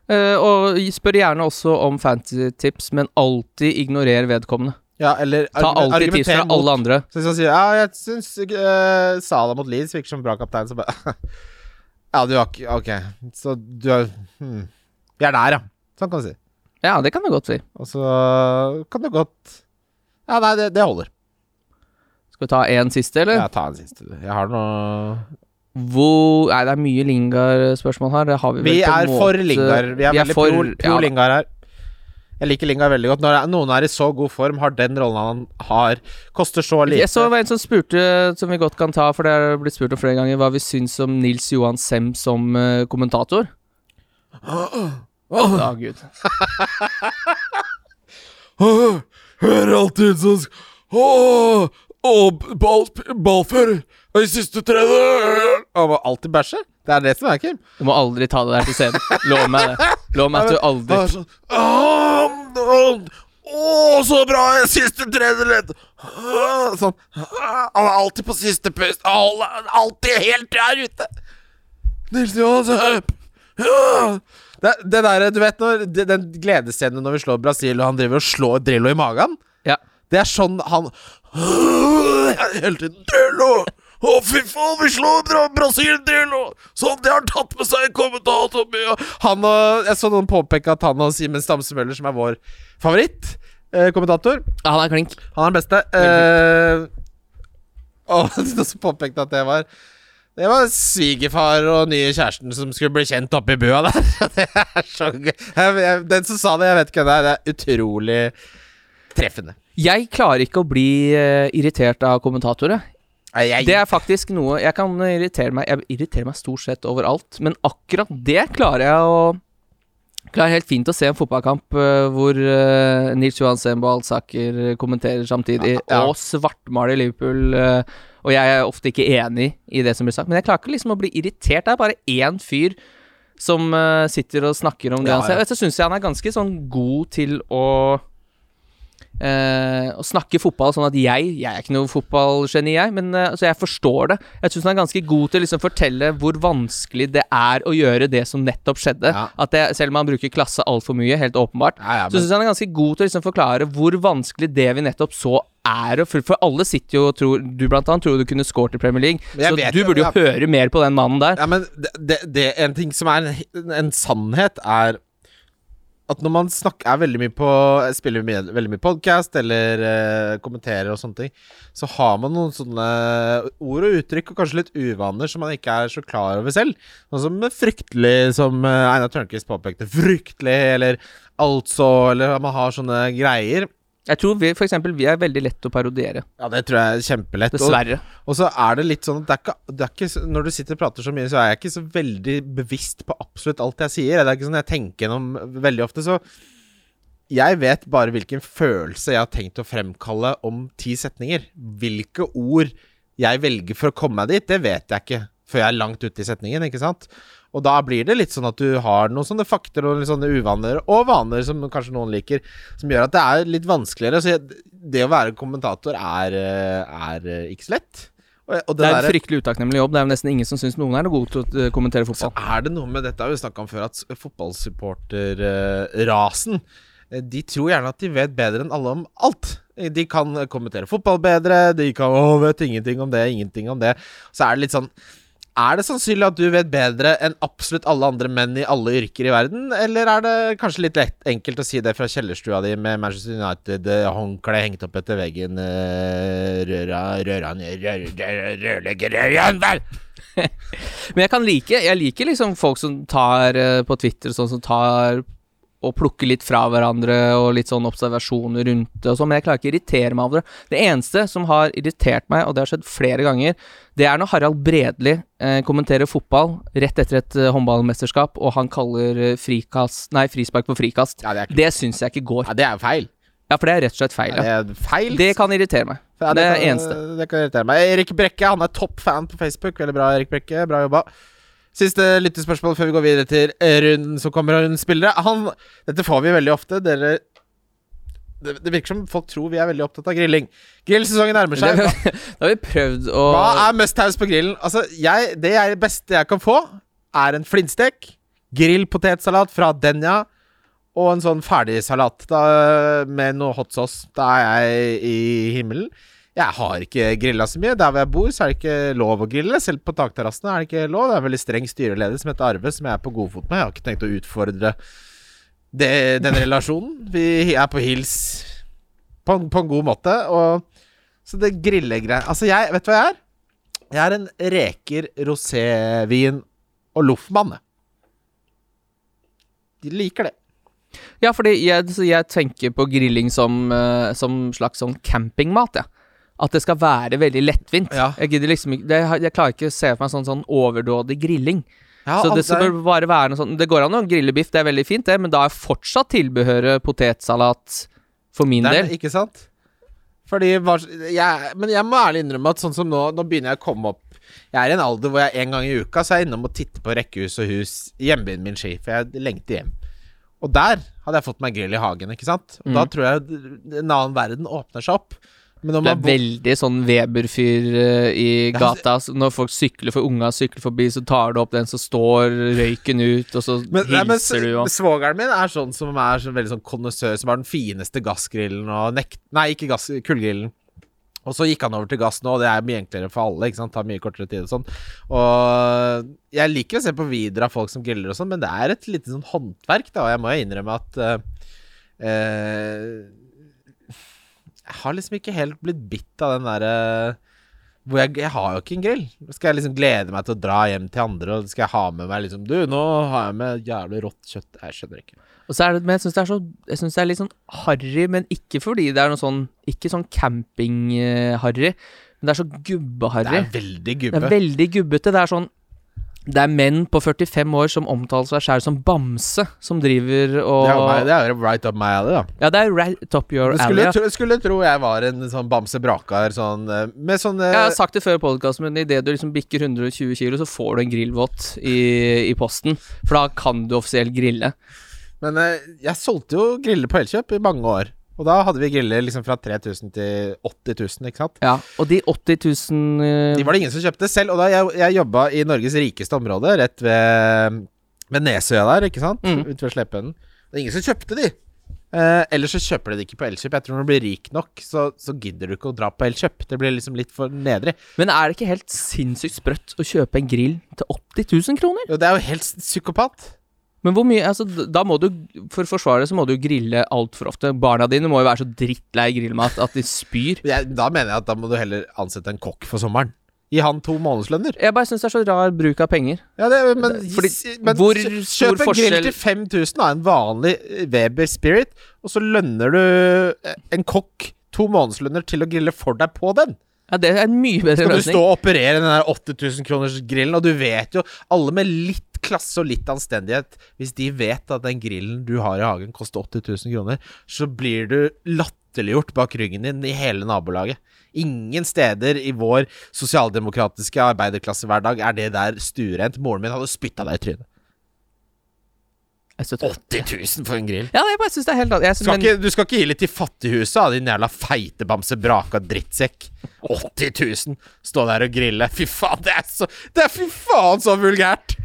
B: Uh, og spør gjerne også om fantasy-tips, men alltid ignorer vedkommende.
C: Ja, eller
B: Ta alltid tips fra alle andre.
C: Så hvis han sier Ja, jeg syns uh, Sala mot Leeds virker som bra kaptein, så bare *laughs* Ja, du har ikke Ok, så du har hmm. Vi er der, ja. Sånn kan du si.
B: Ja, det kan du godt si.
C: Og så kan du godt Ja, nei, det, det holder.
B: Skal vi ta én siste, eller?
C: Ja, ta en siste. Jeg har noe
B: Hvor Nei, det er mye Lingard-spørsmål her. Vi,
C: Vi er for Lingard. Vi er veldig
B: for-
C: pro, pro
B: ja,
C: Lingard her. Jeg liker Lingard veldig godt. Når er- noen er i så god form, har den rollen han har, koster så lite.
B: Jeg så en som spurte, som vi godt kan ta, for det har blitt spurt om flere ganger, hva vi syns om Nils Johan Sem som uh, kommentator. Å, gud. *laughs*
C: Hører alltid sånn Åh, og i siste tredje Han må alltid bæsje. Det er det som er, Kim.
B: Du må aldri ta det der til scenen. Lov meg det. Lov meg at du aldri
C: Å, «Åh, Å, så bra! Siste tredjeledd! Sånn. Han er alltid på siste pust. Alltid helt der ute. Nils Johan det, det der, du vet når det- Den gledesscenen når vi slår Brasil, og han driver og slår Drillo i magen
B: Ja.
C: Det er sånn han Hele tiden Drillo! Å, fy faen, vi slår Bra Brasil til! Og sånn, det har tatt med seg, kommentator mye. Han og Jeg så noen påpeke at han og Simen Stamse Møller, som er vår favoritt eh, kommentator
B: Ja, han er klink.
C: Han er den beste. Eh, og noen som påpekte at det var det var svigerfar og nye kjæresten som skulle bli kjent oppe i bua der. *laughs* Det er så gøy. Den som sa det, jeg vet ikke hvem det er. Det er utrolig treffende.
B: Jeg klarer ikke å bli eh, irritert av kommentatorer.
C: Jeg,
B: Det er faktisk noe Jeg kan irritere meg Jeg irriterer meg stort sett overalt, men akkurat det klarer jeg å Klarer helt fint å se en fotballkamp eh, hvor uh, Nils Johan Sembo Alsaker kommenterer samtidig,
C: Ja, ja.
B: og svartmaler Liverpool. Uh, og jeg er ofte ikke enig i det som blir sagt, men jeg klarer ikke liksom å bli irritert. Det er bare én fyr som uh, sitter og snakker om det
C: Ja,
B: han ser. Og så syns jeg han er ganske sånn god til å eh, å snakke fotball sånn at jeg Jeg er ikke noe fotballgeni, jeg, men uh, så jeg forstår det. Jeg syns han er ganske god til å liksom fortelle hvor vanskelig det er å gjøre det som nettopp skjedde.
C: Ja.
B: At det, Selv om han bruker klasse altfor mye, helt åpenbart,
C: Ja, ja,
B: så
C: men-
B: syns jeg han er ganske god til å liksom forklare hvor vanskelig det vi nettopp så er. For, for alle sitter jo og tror Du blant annet tror du kunne scoret i Premier League, så
C: vet
B: du burde jo høre mer på den mannen der.
C: Ja, men det, det, det En ting som er en, en sannhet, er at når man snakker, er veldig mye på spiller mye, veldig mye podkast eller eh, kommenterer og sånne ting, så har man noen sånne ord og uttrykk og kanskje litt uvaner som man ikke er så klar over selv. Sånn som fryktelig, som eh, Einar Tørnquist påpekte. Fryktelig, eller altså, eller man har sånne greier.
B: Jeg tror vi, for eksempel, vi er veldig lett å parodiere.
C: Ja, det tror jeg er kjempelett. Og-
B: Dessverre.
C: og så er det litt sånn at det er ikke, det er ikke Når du sitter og prater så mye, så er jeg ikke så veldig bevisst på absolutt alt jeg sier. Det er ikke sånn jeg tenker gjennom veldig ofte. Så jeg vet bare hvilken følelse jeg har tenkt å fremkalle om ti setninger. Hvilke ord jeg velger for å komme meg dit, det vet jeg ikke før jeg er langt ute i setningen, ikke sant? Og da blir det litt sånn at du har noen sånne fakter og litt sånne uvaner, og vaner som kanskje noen liker, som gjør at det er litt vanskeligere. Så det å være kommentator er, eh, er eh, ikke så lett.
B: Det er en
C: der,
B: fryktelig utakknemlig jobb. Det er jo nesten ingen som syns noen er noe god til å kommentere fotball.
C: så er det noe med dette har vi snakka om før, at fotballsupporterrasen De tror gjerne at de vet bedre enn alle om alt. De kan kommentere fotball bedre, de kan å, vet ingenting om det, ingenting om det. Så er det litt sånn Er det sannsynlig at du vet bedre enn absolutt alle andre menn i alle yrker i verden, eller er det kanskje litt lett, enkelt å si det fra kjellerstua di med Manchester United-håndkle hengt opp etter veggen, eh, røra, røra ned, rør, rør, rørleggerøyen, vel?
B: Men jeg kan like Jeg liker liksom folk som tar eh, på Twitter sånn som tar og plukke litt fra hverandre og litt sånn observasjoner rundt det og sånn, men jeg klarer ikke å irritere meg over det. Det eneste som har irritert meg, og det har skjedd flere ganger, det er når Harald Bredli eh, kommenterer fotball rett etter et eh, håndballmesterskap, og han kaller eh, frikast, nei, frispark for frikast.
C: Ja, det ikke
B: Det syns jeg ikke går.
C: Ja, det er jo feil.
B: Ja, for det er rett og slett feil.
C: Ja,
B: Ja.
C: det er feil.
B: Det kan irritere meg.
C: Ja,
B: det det,
C: kan-
B: eneste.
C: Det kan irritere meg. Erik Brekke han er topp fan på Facebook. Veldig bra, Erik Brekke. Bra jobba. Siste lyttespørsmål før vi går videre til runden som kommer av rundens spillere. Han, dette får vi veldig ofte. Dere det, det virker som folk tror vi er veldig opptatt av grilling. Grillsesongen nærmer seg. Det,
B: Da *laughs* har vi prøvd å
C: hva er must-haves på grillen? Altså, jeg, Det jeg, beste jeg kan få, er en flintstek, grillpotetsalat fra Denja og en sånn ferdigsalat med noe hot sauce. Da er jeg i himmelen. Jeg har ikke grilla så mye. Der hvor jeg bor, så er det ikke lov å grille. Selv på takterrassene er det ikke lov. Det er en veldig streng styreleder som heter Arve, som jeg er på godfot med. Jeg har ikke tenkt å utfordre det, den relasjonen. Vi er på hils på en, på en god måte. Og Så det grillegreiene Altså, jeg Vet du hva jeg er? Jeg er en reker, rosévin og loffmann. De liker det.
B: Ja, fordi jeg, jeg tenker på grilling som, eh, som slags sånn campingmat, jeg. At det skal være veldig lettvint.
C: Ja.
B: Jeg liksom det, Jeg klarer ikke å se for meg sånn, sånn overdådig grilling.
C: Ja,
B: så det
C: altså,
B: skal bare være noe sånn Det går an å grille biff, det er veldig fint, det, men da er fortsatt tilbehøret potetsalat for min
C: er-
B: del.
C: Ikke sant? Fordi jeg, Men jeg må ærlig innrømme at sånn som nå Nå begynner jeg å komme opp Jeg er i en alder hvor jeg en gang i uka Så er jeg innom og titter på rekkehus og hus i hjembyen min Ski, for jeg lengter hjem. Og der hadde jeg fått meg grill i hagen, ikke sant? Og da
B: Mm.
C: tror jeg en annen verden åpner seg opp.
B: Du er veldig sånn Weber-fyr uh, i gata. Så når folk sykler for unga sykler forbi, så tar du opp den, så står røyken ut, og så *laughs*
C: men, nei, men
B: hilser du og
C: Svogeren min er sånn som er sånn, veldig sånn kondisør, som har den fineste gassgrillen og nekt... Nei, ikke gass, kullgrillen. Og så gikk han over til gass nå, og det er mye enklere for alle. ikke sant? Tar mye kortere tid og sånn. Og jeg liker å se på videoer av folk som griller og sånn, men det er et lite sånn håndverk, da, og jeg må jo innrømme at uh, eh, Jeg har liksom ikke helt blitt bitt av den derre hvor jeg, jeg har jo ikke en grill. Skal jeg liksom glede meg til å dra hjem til andre, og skal jeg ha med meg liksom Du, nå har jeg med jævlig rått kjøtt. Jeg skjønner ikke.
B: Og så er det, men jeg syns det er så Jeg synes det er litt sånn harry, men ikke fordi det er noe sånn Ikke sånn camping-harry, men det er så
C: Det er veldig gubbe.
B: Det er veldig gubbete. Det er sånn Det er menn på 45 år som omtaler seg selv som bamse, som driver og
C: Det er, meg, det er right up my alley, da.
B: Ja, det er right up your alley.
C: skulle, tro, skulle tro jeg var en sånn bamse brakar sånn eh, Med sånn eh,
B: Jeg har sagt det før i podkasten, men idet du liksom bikker 120 kilo, så får du en grillvott i, i posten. For da kan du offisielt grille.
C: Men eh, jeg solgte jo griller på Elkjøp i mange år. Og da hadde vi griller liksom fra 3000 til 80 000, ikke sant.
B: Ja, og de 80 000 eh,
C: De var det ingen som kjøpte selv. Og da jeg, jeg jobba i Norges rikeste område, rett ved, ved Nesøya der, ikke sant.
B: Mm.
C: Ute ved Slependen. Det er ingen som kjøpte de. Eh, ellers så kjøper de det ikke på Elkjøp. Jeg tror når du blir rik nok, så, så gidder du ikke å dra på Elkjøp. Det blir liksom litt for nedrig.
B: Men er det ikke helt sinnssykt sprøtt å kjøpe en grill til 80 000 kroner?
C: Jo, det er jo helt psykopat.
B: Men hvor mye Altså, da må du For å forsvare det, så må du grille altfor ofte. Barna dine må jo være så drittlei grillmat at de spyr. *laughs*
C: Da mener jeg at da må du heller ansette en kokk for sommeren. Gi han to månedslønner.
B: Jeg bare syns det er så rar bruk av penger.
C: Ja, det, men,
B: Fordi
C: men
B: hvor
C: Kjøp en grill til 5000 av en vanlig eh, Weber Spirit, og så lønner du eh, en kokk to månedslønner til å grille for deg på den.
B: Ja, Det er en mye bedre
C: Skal du
B: løsning.
C: stå og operere den der 8000 kroners grillen, og du vet jo Alle med litt klasse og litt anstendighet Hvis de vet at den grillen du har i hagen koster 80 000 kroner, så blir du latterliggjort bak ryggen din i hele nabolaget. Ingen steder i vår sosialdemokratiske arbeiderklassehverdag er det der stuerent. Moren min hadde spytta deg i trynet.
B: Jeg
C: 80 000 for en grill.
B: Ja, jeg bare synes det er helt jeg synes,
C: Skal
B: men,
C: ikke, du skal ikke gi litt til fattighuset, din jævla feitebamse, braka drittsekk. 80 000. Stå der og grille. Fy faen, det er så Det er fy faen så vulgært!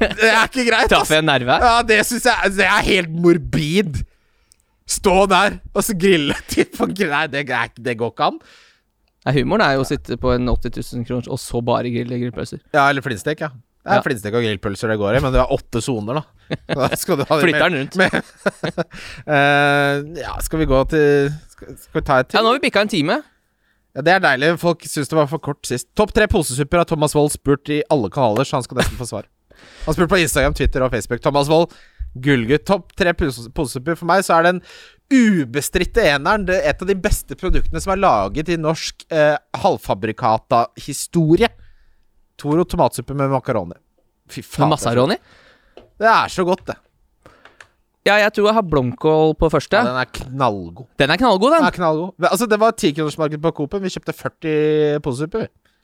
C: Det er ikke greit,
B: Traff jeg en nerve?
C: Ja, det syns jeg Det er helt morbid. Stå der og så grille *laughs* til. Nei, det, det går ikke an.
B: Nei, humoren er jo å sitte på en 80 000 kroner og så bare grille grillpølser.
C: Ja, eller flinstek, ja. Det er
B: Ja.
C: flintstek og grillpølser det går i, men det har åtte soner, da. *laughs* Da skal du
B: Flytter den rundt. *laughs*
C: Eh, ja, skal vi gå til Skal, skal vi ta et til?
B: Ja, nå har vi bikka en time.
C: Ja, Det er deilig. Folk syns det var for kort sist. Topp tre posesupper har Thomas Wold spurt i alle kanaler, så han skal nesten få svar. Han spurte på Instagram, Twitter og Facebook. Thomas Wold, gullgutt. Topp tre pose- posesupper. For meg så er den ubestridte eneren det er et av de beste produktene som er laget i norsk eh, halvfabrikata-historie. Toro tomatsuppe med makaroni. Fy faen.
B: Med massaroni.
C: Det er så godt, det.
B: Ja, jeg tror jeg har blomkål på første.
C: Ja, den er knallgod.
B: Den er knallgod,
C: Den
B: den.
C: er knallgod. Altså, det var tikronersmarked på Coop-en. Vi kjøpte 40 posesupper. vi.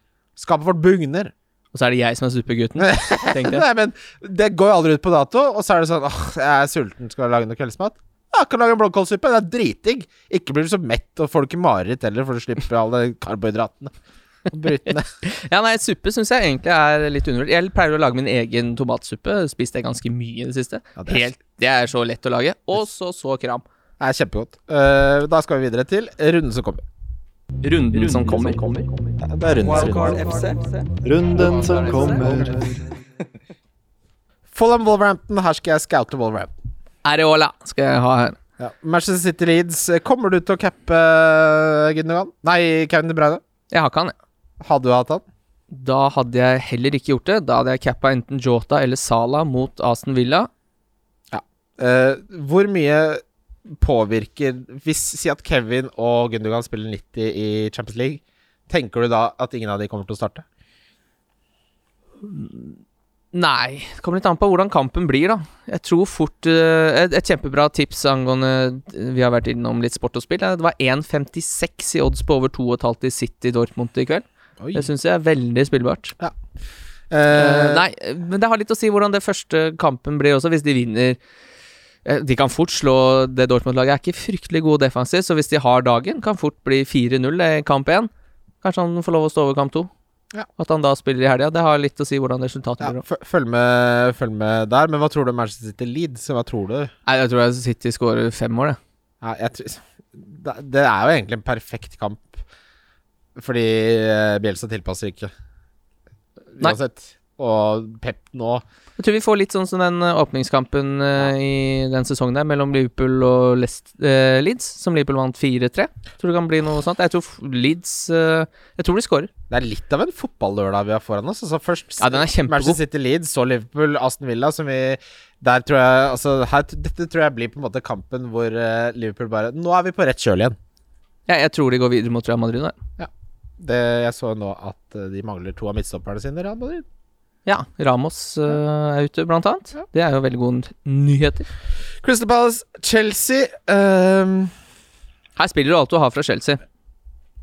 C: Skapet vårt bugner.
B: Og så er det jeg som er suppegutten. *laughs*
C: Nei, men det går jo aldri ut på dato, og så er det sånn Åh, jeg er sulten, skal jeg lage noe kveldsmat? Ja, kan lage en blomkålsuppe. Det er dritdigg. Ikke blir du så mett, og får du ikke mareritt heller, for du slipper alle karbohydratene. *laughs*
B: Ja, nei, suppe syns jeg egentlig er litt undervurdert. Jeg pleier å lage min egen tomatsuppe. Spist jeg ganske mye i det siste.
C: Ja, det er-
B: Helt, Det er så lett å lage. Og så så kram.
C: Det er kjempegodt. Uh, da skal vi videre til runden som kommer.
B: Runden, som kommer.
C: Ja, Det er runden som kommer.
A: Wildcard
D: Runden som kommer. *laughs*
C: Fulham Wolverhampton. Her skal jeg scoute Wolverhampton.
B: Areola skal jeg ha her.
C: Ja. Manchester City Leeds. Kommer du til å cappe Gunnigan? Gundogan? Nei, Kevin De Bruyne.
B: Jeg har ikke han, jeg.
C: Hadde du hatt han?
B: Da hadde jeg heller ikke gjort det. Da hadde jeg cappa enten Jota eller Sala mot Aston Villa.
C: Eh, hvor mye påvirker Hvis Si at Kevin og Gundogan spiller 90 i Champions League, tenker du da at ingen av de kommer til å starte?
B: Nei, det kommer litt an på hvordan kampen blir, da. Jeg tror fort uh, et, et kjempebra tips angående Vi har vært innom litt sport og spill. eh, Det var 1,56 i odds på over 2,5 i City Dortmund i kveld.
C: Oi.
B: Det syns jeg er veldig spillbart.
C: Ja.
B: Uh, nei, men det har litt å si hvordan det første kampen blir også, hvis de vinner. Eh, De kan fort slå det Dortmund-laget. Er ikke fryktelig gode defensivt, så hvis de har dagen, kan fort bli 4-0 i kamp 1. Kanskje han får lov å stå over kamp 2.
C: Ja.
B: At han da spiller i helga. Det har litt å si hvordan resultatet
C: ja,
B: blir.
C: følg, med, følg med der. Men hva tror du om Manchester City Leeds? Hva tror du?
B: Nei, jeg tror jeg City skårer fem mål, jeg.
C: Ja, jeg tror, det, det er jo egentlig en perfekt kamp. Fordi Bjelsa Bielsa tilpasser ikke.
B: Nei.
C: Uansett. Og Pep nå
B: Jeg tror vi får litt sånn som den eh, åpningskampen uh, i den sesongen der mellom Liverpool og Lest, uh, Leeds, som Liverpool vant 4-3. Tror det kan bli noe sånt. Jeg tror Leeds uh, Jeg tror de skårer.
C: Det er litt av en fotballørdag vi har foran oss. Altså først
B: Ja, den er kjempegod.
C: Manchester City Leeds, så Liverpool, Aston Villa, som vi Der tror jeg Altså, her, dette tror jeg blir på en måte kampen hvor eh, Liverpool bare Nå er vi på rett kjøl igjen.
B: Ja, jeg tror de går videre mot Real Madrid nå. jeg.
C: Det, jeg så nå at eh, de mangler to av midtstopperne sine. Real Madrid.
B: Ja, Ramos uh, er ute, blant annet.
C: Ja.
B: Det er jo veldig gode nyheter.
C: Crystal Palace, Chelsea um...
B: Her spiller du alt du har fra Chelsea.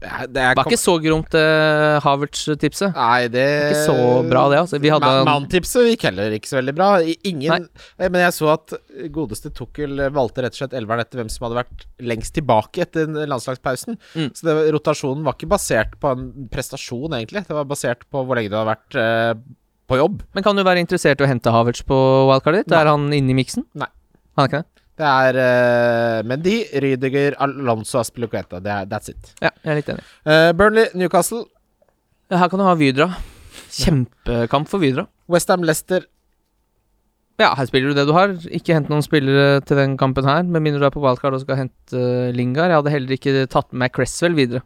C: Det er
B: var ikke så gromt, uh, Havertz-tipset.
C: Nei, det
B: Ikke så bra, det. altså Vi hadde
C: Ma- Mount-tipset gikk heller ikke så veldig bra. Ingen Nei. Men jeg så at godeste Tukkel valgte rett og slett elveren etter hvem som hadde vært lengst tilbake etter landslagspausen.
B: Mm.
C: Så det, rotasjonen var ikke basert på en prestasjon, egentlig. Det var basert på hvor lenge du har vært uh, på jobb.
B: Men kan du være interessert i å hente Havertz på wildcardet ditt? Er han inne i miksen?
C: Nei.
B: Han er ikke det?
C: Det er uh, Mendy, Rydiger, Alonso, Aspilicueta. That's it.
B: Ja, jeg er litt enig.
C: Uh, Burnley, Newcastle,
B: Ja, Her kan du ha Vydra. Kjempekamp for Vydra.
C: Westham, Leicester.
B: Ja, her spiller du det du har. Ikke hent noen spillere til den kampen her, med mindre du er på wildcard og skal hente uh, Lingard. Jeg hadde heller ikke tatt med Cresswell videre.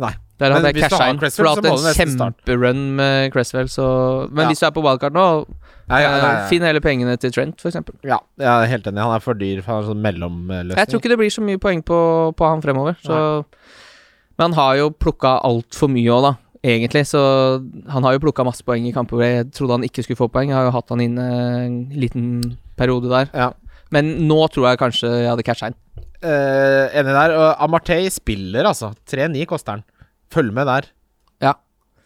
C: Nei.
B: Der hadde jeg casha inn. For du har hatt en kjemperun med Cresswell, så Men
C: Ja.
B: hvis du er på wildcard nå,
C: Nei, ja, nei,
B: eh,
C: nei.
B: finn hele pengene til Trent, f.eks.
C: Ja, jeg er helt enig. Han er for dyr. Han er sånn mellomløsning.
B: Jeg tror ikke det blir så mye poeng på, på han fremover. Så. Men han har jo plukka altfor mye òg, da. Egentlig. Så han har jo plukka masse poeng i kamper hvor jeg trodde han ikke skulle få poeng. Jeg har jo hatt han inn en liten periode der.
C: Ja.
B: Men nå tror jeg kanskje jeg hadde catcha inn.
C: Eh, enig der. Og Amartey spiller, altså. 3-9 koster han. Følg med der.
B: Ja.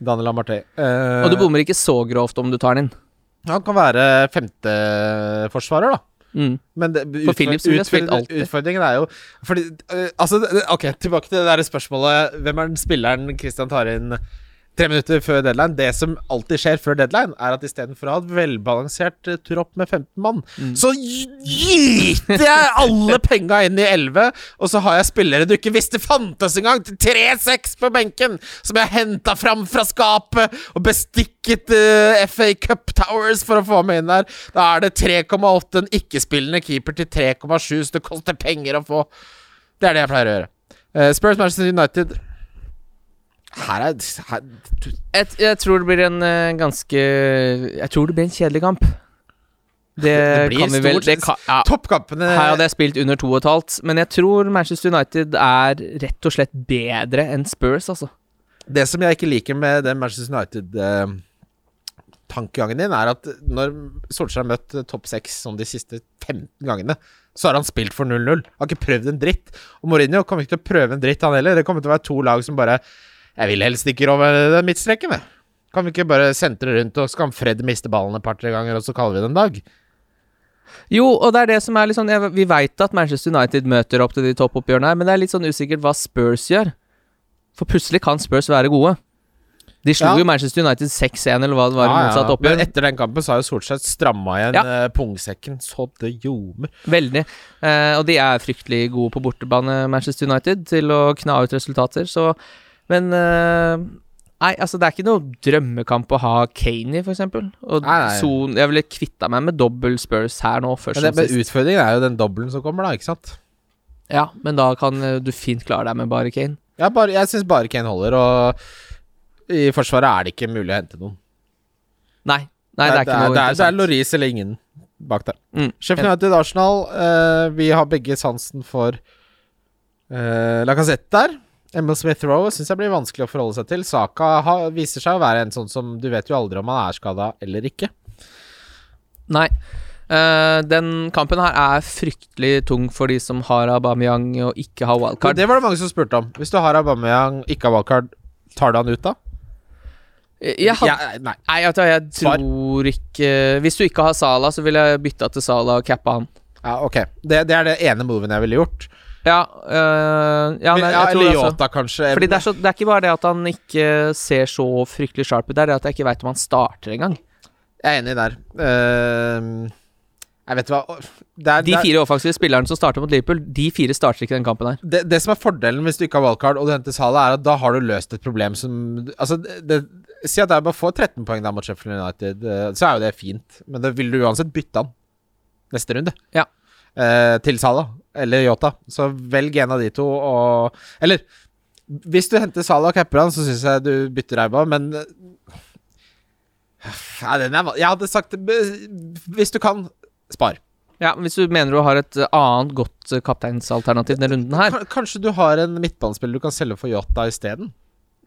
C: Daniel Amartey. Eh,
B: Og du bommer ikke så grovt om du tar den inn.
C: Han kan være femteforsvarer, da.
B: Mm.
C: Men det,
B: For Philips alltid.
C: utfordringen er jo Fordi uh, Altså, ok, tilbake til det der spørsmålet Hvem er den spilleren Christian tar inn tre minutter før deadline? Det som alltid skjer før deadline, er at istedenfor å ha et velbalansert eh, tropp med 15 mann,
B: Mm.
C: så gyter jeg alle *laughs* penga inn i 11, og så har jeg spillere du ikke visste fantes engang, til 3-6 på benken, som jeg henta fram fra skapet og bestikket uh, FA Cup Towers for å få meg inn der. Da er det 3,8 en ikke-spillende keeper til 3,7, så det koster penger å få. Det er det jeg pleier å gjøre. Uh, Spurs Manchester United Her er her,
B: Jeg, jeg tror det blir en uh, ganske Jeg tror det blir en kjedelig kamp. Det, *laughs*
C: Det blir
B: kan vi vel det kan, ja.
C: Toppkampene
B: Her hadde jeg spilt under to og et halvt, men jeg tror Manchester United er rett og slett bedre enn Spurs, altså.
C: Det som jeg ikke liker med den Manchester United-tankegangen din, er at når Solskjær har møtt eh, topp seks sånn de siste 15 gangene, så har han spilt for 0-0. Har ikke prøvd en dritt. Og Mourinho kommer ikke til å prøve en dritt, han heller. Det kommer til å være to lag som bare Jeg vil helst ikke over den midtstreken, jeg. Kan vi ikke bare sentre rundt, og så kan Fred miste ballen et par-tre ganger, og så kaller vi det en dag?
B: Jo, og det er det som er litt sånn jeg, Vi veit at Manchester United møter opp til de toppoppgjørene her, men det er litt sånn usikkert hva Spurs gjør. For plutselig kan Spurs være gode. De slo
C: Ja.
B: jo Manchester United 6-1, eller hva det var ja, motsatt oppgjør.
C: Men etter den kampen så har jo Solskjær stramma igjen
B: Ja.
C: eh, pungsekken så det ljomer.
B: Veldig. Eh, og de er fryktelig gode på bortebane, Manchester United, til å kna ut resultater, så Men eh, Nei, altså, det er ikke noe drømmekamp å ha Kane i, eksempel. Og
C: Nei, nei.
B: Son Jeg ville kvitta meg med dobbel Spurs her nå, først
C: Men, det, men
B: sist.
C: utfordringen er jo den dobbelen som kommer, da, ikke sant?
B: Ja, men da kan eh, du fint klare deg med bare Kane.
C: Ja, bare, jeg syns bare Kane holder, og i Forsvaret er det ikke mulig å hente noen.
B: Nei, nei det er ikke noe
C: det er, det er
B: interessant.
C: Loris eller ingen bak der.
B: Mm.
C: Sheffield United Arsenal, uh, vi har begge sansen for uh, Lacassette der. Emil Smith Rowe syns jeg blir vanskelig å forholde seg til. Saka har, viser seg å være en sånn som du vet jo aldri om han er skada eller ikke.
B: Nei. Uh, den kampen her er fryktelig tung for de som har Aubameyang og ikke har wildcard.
C: det var det mange som spurte om. Hvis du har Aubameyang, ikke har wildcard, tar du han ut da?
B: Jeg, had,
C: Ja, nei.
B: Nei, jeg,
C: jeg
B: tror ikke Hvis du ikke har Sala, så ville jeg bytta til Sala og cappa han.
C: Ja, ok. Det, det er det ene moven jeg ville gjort.
B: Ja, øh, ja, nei,
C: ja, eller Yota, kanskje.
B: Fordi det er, så, det er ikke bare det at han ikke ser så fryktelig sharp ut, det er det at jeg ikke veit om han starter engang.
C: Jeg er enig der. Uh, Jeg vet hva det er,
B: De fire offensive spillerne som starter mot Liverpool, de fire starter ikke den kampen her.
C: det, det som er fordelen hvis du ikke har wildcard og du henter Salah, er at da har du løst et problem som Altså, det, si at bare får 13 poeng da mot Sheffield United, eh, så er jo det fint. Men da vil du uansett bytte han neste runde.
B: Ja.
C: uh, til Salah eller Yota. Så velg en av de to og Eller hvis du henter Salah og capper han, så syns jeg du bytter Reiba, men ja, den er, Jeg hadde sagt Hvis du kan, spar.
B: Ja, Hvis du mener du har et annet godt kapteinsalternativ denne runden her
C: Kanskje du har en midtbanespiller du kan selge for Yota isteden?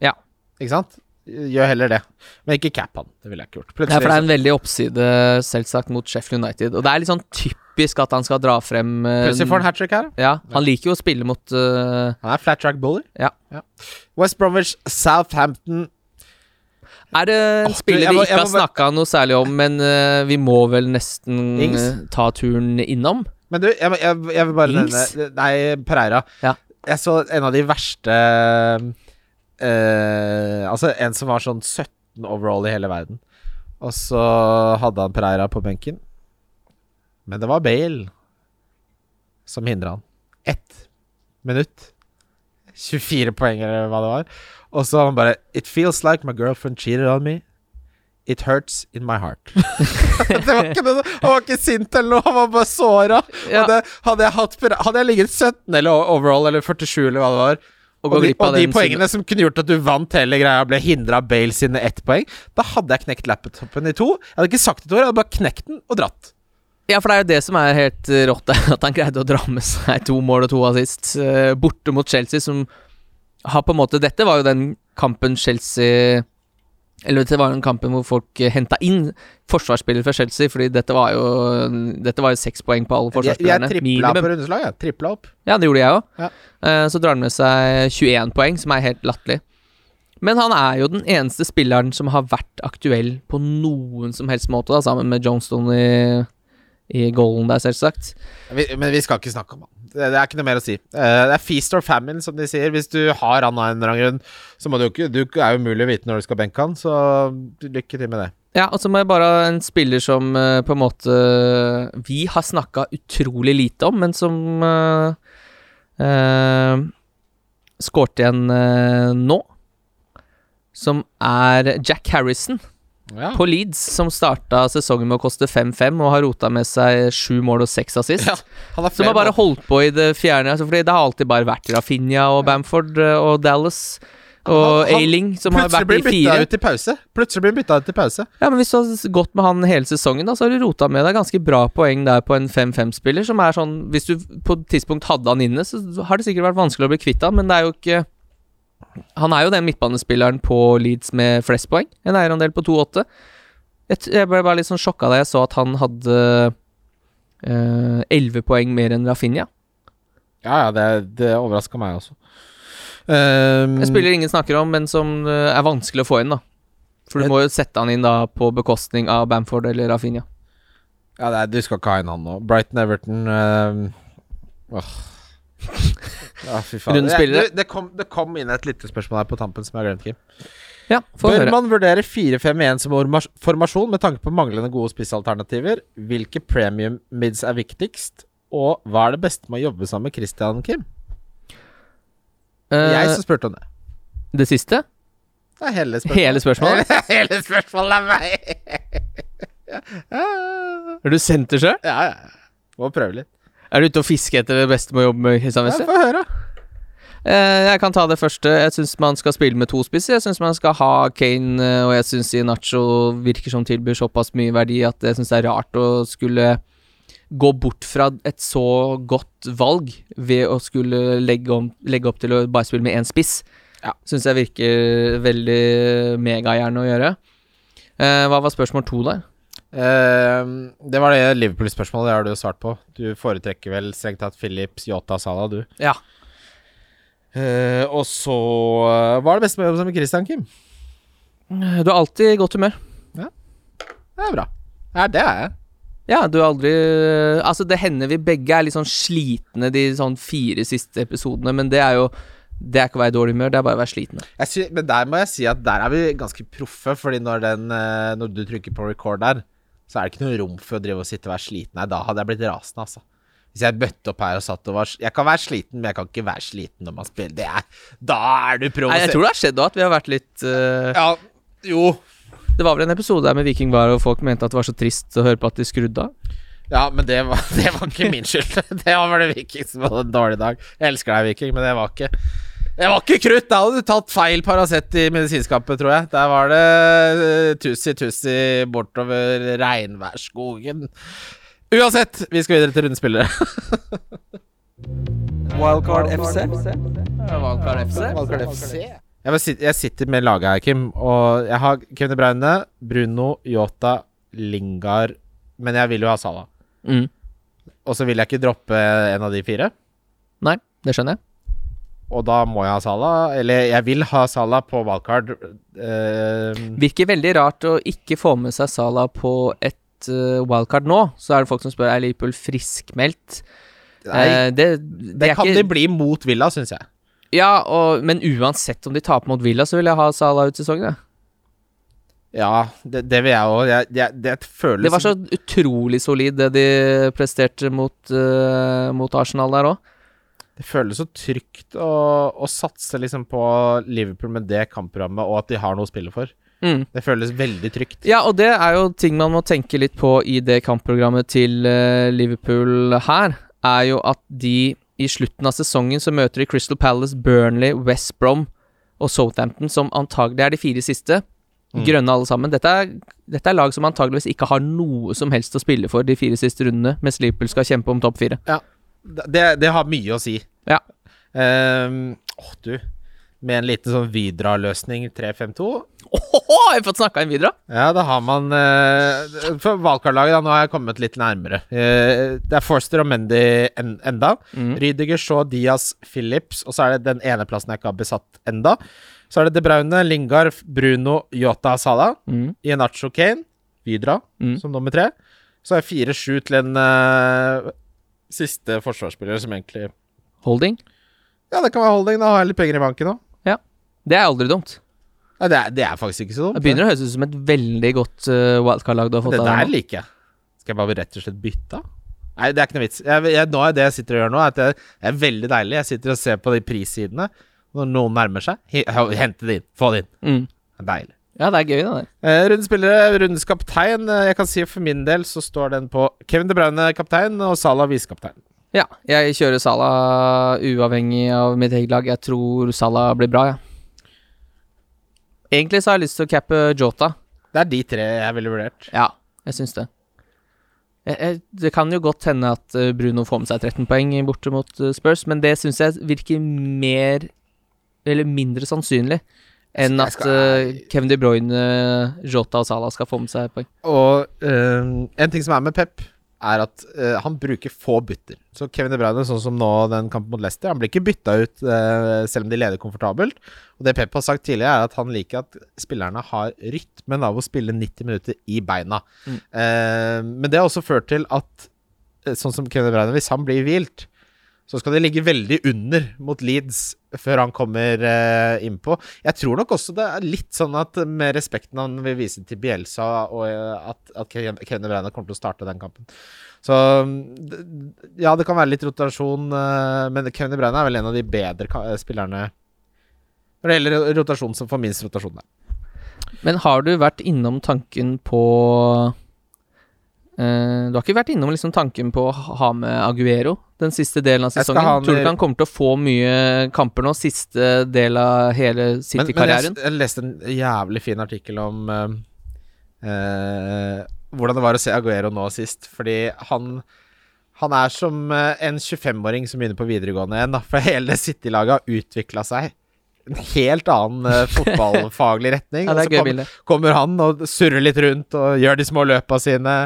B: Ja.
C: Ikke sant? Gjør heller det. Men ikke cap han. Det ville jeg ikke gjort.
B: Ja, for det er en veldig oppside, selvsagt, mot Sheffield United. Og det er litt sånn typisk at han skal dra frem eh,
C: Plutselig får han hat trick her.
B: Ja, han liker jo å spille mot uh,
C: Han er flat track bowler.
B: Ja.
C: West Bromwich, Southampton
B: Er det en
C: oh,
B: spiller vi ikke har snakka noe særlig om, men uh, vi må vel nesten ta turen innom?
C: Men du, jeg, jeg, jeg vil bare
B: Ings?
C: nevne Nei, Pereira.
B: Ja.
C: Jeg så en av de verste Altså en som var sånn 17 overall i hele verden. Og så hadde han Pereira på benken. Men det var Bale som hindra han. Ett minutt. 24 poeng, eller hva det var. Og så han bare It feels like my girlfriend cheated on me. It hurts in my heart. *laughs* det var ikke noe, han var ikke sint eller noe, han var bare såra.
B: Ja.
C: Hadde, jeg hatt, hadde jeg ligget 17 eller overall eller 47 eller hva det var,
B: Og
C: og, de, og de poengene som kunne gjort at du vant hele greia, ble hindra av Bale sine ett poeng, da hadde jeg knekt laptopen i to. Jeg hadde ikke sagt et ord, jeg hadde bare knekt den og dratt.
B: Ja, for det er jo det som er helt eh, rått, at han greide å dra med seg to mål og to assist eh, borte mot Chelsea, som har på en måte Dette var jo den kampen Chelsea Eller det var den kampen hvor folk uh, henta inn forsvarsspillere fra Chelsea, fordi dette var jo Dette var jo seks poeng på alle
C: Jeg, jeg tripla på rundeslag, jeg. Tripla opp.
B: Ja, det gjorde jeg òg.
C: Ja.
B: så drar han med seg 21 poeng, som er helt latterlig. Men han er jo den eneste spilleren som har vært aktuell på noen som helst måte, da, sammen med Johnston i, i goalen der, selvsagt.
C: Men vi skal ikke snakke om han. Det, det er ikke noe mer å si. Eh, det er feast or famine, som de sier. Hvis du har han av en eller annen grunn, så må du ikke Du er umulig å vite når du skal benke han, så lykke til med det.
B: Ja, og så må jeg bare ha en spiller som eh, på en måte vi har snakka utrolig lite om, men som uh, skårte igjen uh, nå. Som er Jack Harrison
C: Ja.
B: på Leeds, som starta sesongen med å koste 5-5 og har rota med seg sju mål og seks assist.
C: Ja, Han har
B: Som har bare holdt på i det fjerne, altså fordi det har alltid bare vært Rafinha og Bamford eh, og Dallas. Og Ailing, som har vært i fire.
C: ut i pause. Plutselig blir han bytta ut i pause.
B: Ja, men Hvis du har gått med han hele sesongen, da så har du rota med deg ganske bra poeng der på en 5-5-spiller. Som er sånn Hvis du på et tidspunkt hadde han inne, så har det sikkert vært vanskelig å bli kvitt han, men det er jo ikke Han er jo den midtbanespilleren på Leeds med flest poeng. En eierandel på 2-8. Jeg, jeg ble bare litt sånn sjokka da jeg så at han hadde eh, 11 poeng mer enn Rafinha.
C: Ja, ja, det, det overraska meg også. Um,
B: En spiller ingen snakker om, men som eh, er vanskelig å få inn, da. For du må jo sette han inn da på bekostning av Bamford eller Rafinha.
C: Ja, det er, du skal ikke ha inn han nå. Brighton Everton um. *laughs* Ja, fy faen. Det, det, det, kom, det kom inn et lyttespørsmål her på tampen som jeg har glemt, Kim.
B: Ja,
C: Bør
B: høre.
C: man vurdere 4-5-1 som orma- formasjon med tanke på manglende gode spissalternativer? Hvilke premium mids er viktigst? Og hva er det beste med å jobbe sammen med Christian Kim?
B: Uh,
C: jeg som spurte om det.
B: det siste?
C: Det er hele spørsmålet.
B: Hele spørsmålet? *laughs*
C: hele spørsmålet er meg! ja,
B: Er du sendt det sjøl?
C: ja, ja. Må prøve litt.
B: Er du ute og fisker etter det beste med å jobbe med Kristian
C: Ja,
B: Wessel?
C: Få høre.
B: Eh, jeg kan ta det første. Jeg syns man skal spille med to spisser. Jeg syns man skal ha Kane, eh, og jeg syns Nacho virker som tilbyr såpass mye verdi at jeg syns det er rart å skulle gå bort fra et så godt valg ved å skulle legge, om, legge opp til å bare spille med én spiss.
C: Ja.
B: Syns jeg virker veldig megahjerne å gjøre. Eh, hva var spørsmål to der?
C: Eh, det var det Liverpool-spørsmålet, det har du jo svart på. Du foretrekker vel strengt tatt Philips, Yota, Salah, du.
B: Ja.
C: Uh, og så uh, Hva er det beste med å jobbe sammen med Christian, Kim?
B: Du har alltid i godt humør. Ja.
C: Det er bra. Ja, det er jeg.
B: Ja, du har aldri Altså, det hender vi begge er litt sånn slitne de sånn fire siste episodene, men det er jo Det er ikke å være i dårlig humør, det er bare å være
C: sliten. Men der må jeg si at der er vi ganske proffe, fordi når, den, eh, når du trykker på record der, så er det ikke noe rom for å drive og sitte og være sliten. Nei, da hadde jeg blitt rasende, altså. Hvis jeg bøtte opp her og satt og var Jeg kan være sliten, men jeg kan ikke være sliten når man spiller. Det er Da er du
B: provosert. jeg tror det har skjedd òg, at vi har vært litt uh...
C: Ja, jo.
B: Det var vel en episode der med Viking var, og folk mente at det var så trist å høre på at de skrudde av.
C: Ja, men det var, *laughs* det var ikke min skyld. *laughs* Det var det Viking som hadde en dårlig dag. Jeg elsker deg, Viking, men det var ikke Det var ikke krutt! Da hadde du tatt feil Paracet i medisinskapet, tror jeg. Der var det eh, tussi-tussi bortover regnværsskogen. Uansett, vi skal videre til rundespillere. *laughs*
A: Wildcard FC.
B: Wildcard FC.
A: Wildcard FC.
C: Jeg, sitter, jeg sitter med laget her, Kim, og jeg har Kevin De Bruyne, Bruno, Yota, Lingard Men jeg vil jo ha Salah.
B: Mm.
C: Og så vil jeg ikke droppe en av de fire.
B: Nei, det skjønner jeg.
C: Og da må jeg ha Salah. Eller jeg vil ha Salah på wildcard. Uh,
B: Virker veldig rart å ikke få med seg Salah på et uh, wildcard nå. Så er det folk som spør er Liverpool friskmeldt.
C: nei,
B: Eh, det, det,
C: det kan
B: ikke
C: de bli mot Villa, syns jeg.
B: Ja, og, men uansett om de taper mot Villa, så vil jeg ha Salah ut sesongen.
C: Ja, det, det vil jeg òg. Jeg, jeg, det føles
B: Det var så utrolig solid, det de presterte mot, eh, mot Arsenal der òg.
C: Det føles så trygt å, å satse liksom på Liverpool med det kampprogrammet, og at de har noe å spille for.
B: Mm.
C: Det føles veldig trygt.
B: Ja, og det er jo ting man må tenke litt på i det kampprogrammet til eh, Liverpool her, er jo at de i slutten av sesongen så møter de Crystal Palace, Burnley, West Brom og Southampton, som antagelig er de fire siste.
C: Mm.
B: Grønne alle sammen. Dette er, dette er lag som antageligvis ikke har noe som helst å spille for de fire siste rundene, mens Liverpool skal kjempe om topp fire.
C: Det, det har mye å si.
B: Ja.
C: Um, Åh, du. Med en liten sånn Vidra-løsning 3-5-2
B: Åhåhå, har jeg fått snakka inn Vidra?
C: Ja, da har man uh, For valgkarlaget, da, nå har jeg kommet litt nærmere. Uh, det er Forster og Mendy en, enda.
B: Mm.
C: Rydiger, Shaw, Diaz, Phillips, og så er det den ene plassen jeg ikke har besatt enda. Så er det De Braune, Lingard, Bruno, Yota, Salah.
B: Mm.
C: Ienacho Kane, Vidra
B: Mm.
C: som nummer tre. Så er fire-sju til en uh, siste forsvarsspiller som egentlig
B: Holding.
C: Ja, det kan være holding. Da har jeg litt penger i banken òg.
B: Det er aldri dumt.
C: Ja, det, er, det er faktisk ikke så dumt.
B: Det begynner å høres ut som et veldig godt uh, wildcard-lag du har fått
C: Det
B: av
C: der
B: deg nå.
C: liker jeg. Skal jeg bare rett og slett bytte? Nei, det er ikke noe vits. Jeg, jeg, nå er det jeg sitter og gjør nå, at det, det er veldig deilig. Jeg sitter og ser på de prissidene når noen nærmer seg. Hente det inn. Få det inn.
B: Mm.
C: Det er deilig.
B: Ja, det er gøy, det der.
C: Eh, rundens spillere, rundens kaptein. Eh, jeg kan si for min del så står den på Kevin De Bruyne kaptein og Salah visekaptein.
B: Ja, jeg kjører Salah uavhengig av mitt eget lag. Jeg tror Salah blir bra, ja. Egentlig så har jeg lyst til å cappe Jota.
C: Det er de tre jeg ville vurdert.
B: Ja, jeg syns det. Jeg, jeg, det kan jo godt hende at eh, Bruno får med seg 13 poeng borte mot eh, Spurs, men det syns jeg virker mer Eller mindre sannsynlig enn at
C: skal-
B: eh, Kevin De Bruyne, Jota og Salah skal få med seg poeng.
C: Og uh, en ting som er med Pep, er at uh, han bruker få bytter. Så Kevin De Bruyne, sånn som nå den kampen mot Leicester, han blir ikke bytta ut uh, selv om de leder komfortabelt. Og det Pep har sagt tidligere, er at han liker at spillerne har rytmen av å spille 90 minutter i beina.
B: Mm.
C: Uh, men det har også ført til at sånn som Kevin De Bruyne, hvis han blir hvilt, så skal de ligge veldig under mot Leeds før han kommer eh, innpå. Jeg tror nok også det er litt sånn at med respekten han vil vise til Bielsa, og eh, at, at Kevin Breina kommer til å starte den kampen. Så ja, det kan være litt rotasjon, eh, men Kevin Breina er vel en av de bedre eh, spillerne når det gjelder rotasjon som får minst rotasjon. Der.
B: Men har du vært innom tanken på eh, Du har ikke vært innom liksom tanken på å ha med Aguero den siste delen av sesongen?
C: Med...
B: Tror du ikke han kommer til å få mye kamper nå, siste del av hele
C: men jeg,
B: City-karrieren?
C: jeg leste en jævlig fin artikkel om uh, uh, hvordan det var å se Aguero nå sist. Fordi han Han er som en 25-åring som begynner på videregående igjen. For hele City-laget har utvikla seg en helt annen eh, fotballfaglig retning. *laughs*
B: Ja,
C: så kommer, kommer han og surrer litt rundt og gjør de små løpa sine.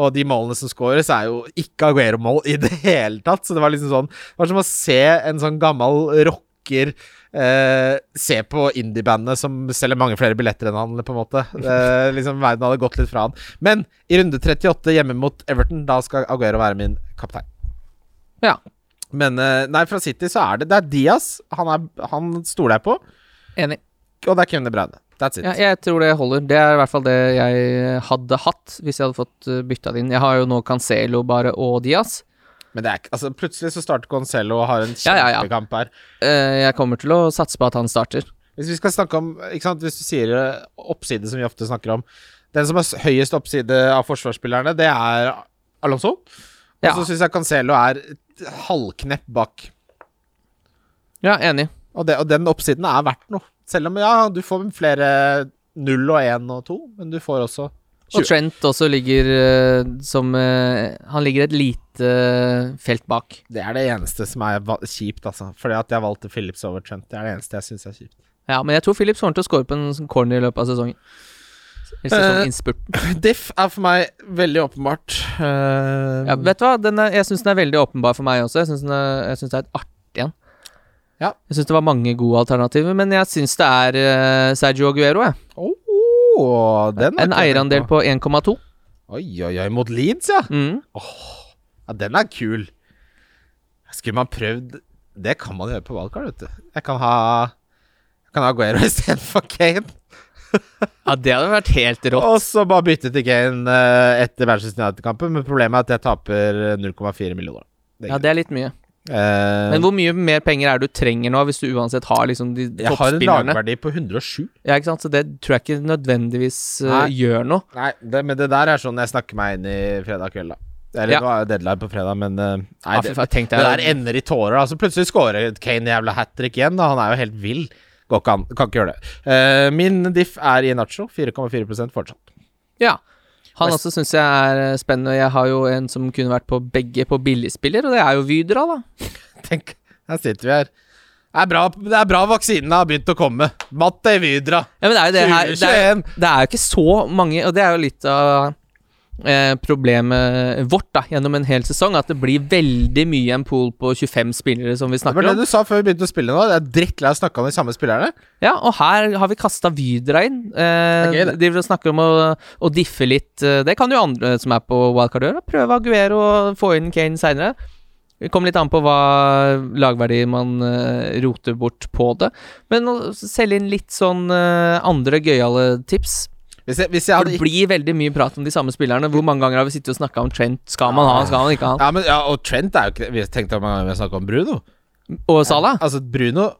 C: Og de målene som skåres, er jo ikke Aguero-mål i det hele tatt. Så det var liksom sånn Det var som å se en sånn gammel rocker eh, se på indie-bandet som selger mange flere billetter enn han, på en måte. Eh, liksom Verden hadde gått litt fra han. Men i runde 38 hjemme mot Everton, da skal Aguero være min kaptein.
B: Ja.
C: Men eh, nei, fra City så er det Det er Diaz. Han, er, han stoler jeg på.
B: Enig.
C: Og det er Kevin De Bruyne. That's it.
B: Ja, jeg tror det holder. Det er i hvert fall det jeg hadde hatt hvis jeg hadde fått uh, bytta det inn. Jeg har jo nå Cancelo bare og Diaz.
C: Men det er ikke Altså, plutselig så starter Cancelo og har en
B: Ja, ja, ja.
C: her.
B: Eh, jeg kommer til å satse på at han starter.
C: Hvis vi skal snakke om sant, hvis du sier eh, oppside, som vi ofte snakker om Den som har høyest oppside av forsvarsspillerne, det er Alonso. Og
B: Ja.
C: så syns jeg Cancelo er et halvknepp bak.
B: Ja, enig.
C: Og, det, og den oppsiden er verdt noe. Selv om, ja, du får flere null og én og to, men du får også
B: Og Trent også ligger eh, som eh, Han ligger et lite eh, felt bak.
C: Det er det eneste som er kjipt, altså. Fordi at jeg valgte Phillips over Trent. Det er det eneste jeg syns er kjipt.
B: Ja, men jeg tror Phillips kommer til å score på en sånn corner i løpet av sesongen. Eller sesonginnspurten. *laughs*
C: Diff er for meg veldig åpenbart. Uh,
B: Ja, vet du hva? Den er, jeg syns den er veldig åpenbar for meg også. Jeg syns det er et artig en.
C: Ja.
B: Jeg syns det var mange gode alternativer, men jeg syns det er eh, Sergio Aguero, jeg.
C: Den har
B: En eierandel
C: på.
B: på 1,2.
C: Oi, oi, oi, mot Leeds, ja.
B: Mm.
C: Ja, den er kul. Skulle man prøvd Det kan man gjøre på valgkart, vet du. Jeg kan ha Jeg kan ha Aguero istedenfor Kane. *laughs*
B: Ja, det hadde vært helt rått.
C: Og så bare bytte til Kane eh, etter Manchester United-kampen. Men problemet er at jeg taper 0,4 millioner. Det
B: Ja, det er litt mye.
C: Uh,
B: Men hvor mye mer penger er det du trenger nå, hvis du uansett har liksom de
C: jeg har en lagverdi på 107.
B: Ja, ikke sant? Så det tror jeg ikke nødvendigvis
C: uh,
B: gjør noe.
C: Nei, det, men det der er sånn jeg snakker meg inn i fredag kveld, da. Eller
B: Ja.
C: nå er jo deadline på fredag, men uh, Nei,
B: Ja,
C: det, det der ender i tårer. Altså, plutselig scorer Kane jævla hat trick igjen. Da. Han er jo helt vill. Går ikke an. Kan ikke gjøre det. Uh, min diff er i Nacho. 4,4% fortsatt.
B: Ja. Han også syns jeg er eh, spennende. Jeg har jo en som kunne vært på begge på billigspiller, og det er jo Vydra, da. *laughs*
C: Tenk, her sitter vi her. Det er bra, det er bra vaksinene har begynt å komme. Matte Vydra.
B: Ja, men det er jo det her det er, det er jo ikke så mange, og det er jo litt av eh, problemet vårt da gjennom en hel sesong, at det blir veldig mye en pool på 25 spillere som vi snakker om.
C: Det var det
B: om.
C: du sa før vi begynte å spille nå. Det er drittlei av å snakke om de samme spillerne.
B: Ja, og her har vi kasta Vydra inn. Eh,
C: Det gøy, det.
B: De snakker om å, å diffe litt. eh, Det kan jo andre som er på wildcard gjøre. Prøve Aguero og få inn Kane seinere. Det kommer litt an på hva lagverdi man uh, roter bort på det. Men å selge inn litt sånn uh, andre gøyale tips.
C: Hvis jeg, hvis jeg hadde
B: det blir veldig mye prat om de samme spillerne. Hvor mange ganger har vi sittet og snakka om Trent? Skal man ha han, skal man ikke ha han?
C: ja, men, ja, og Trent er jo ikke Vi tenkte om vi snakka om Bruno.
B: Og Salah?
C: Altså, Bruno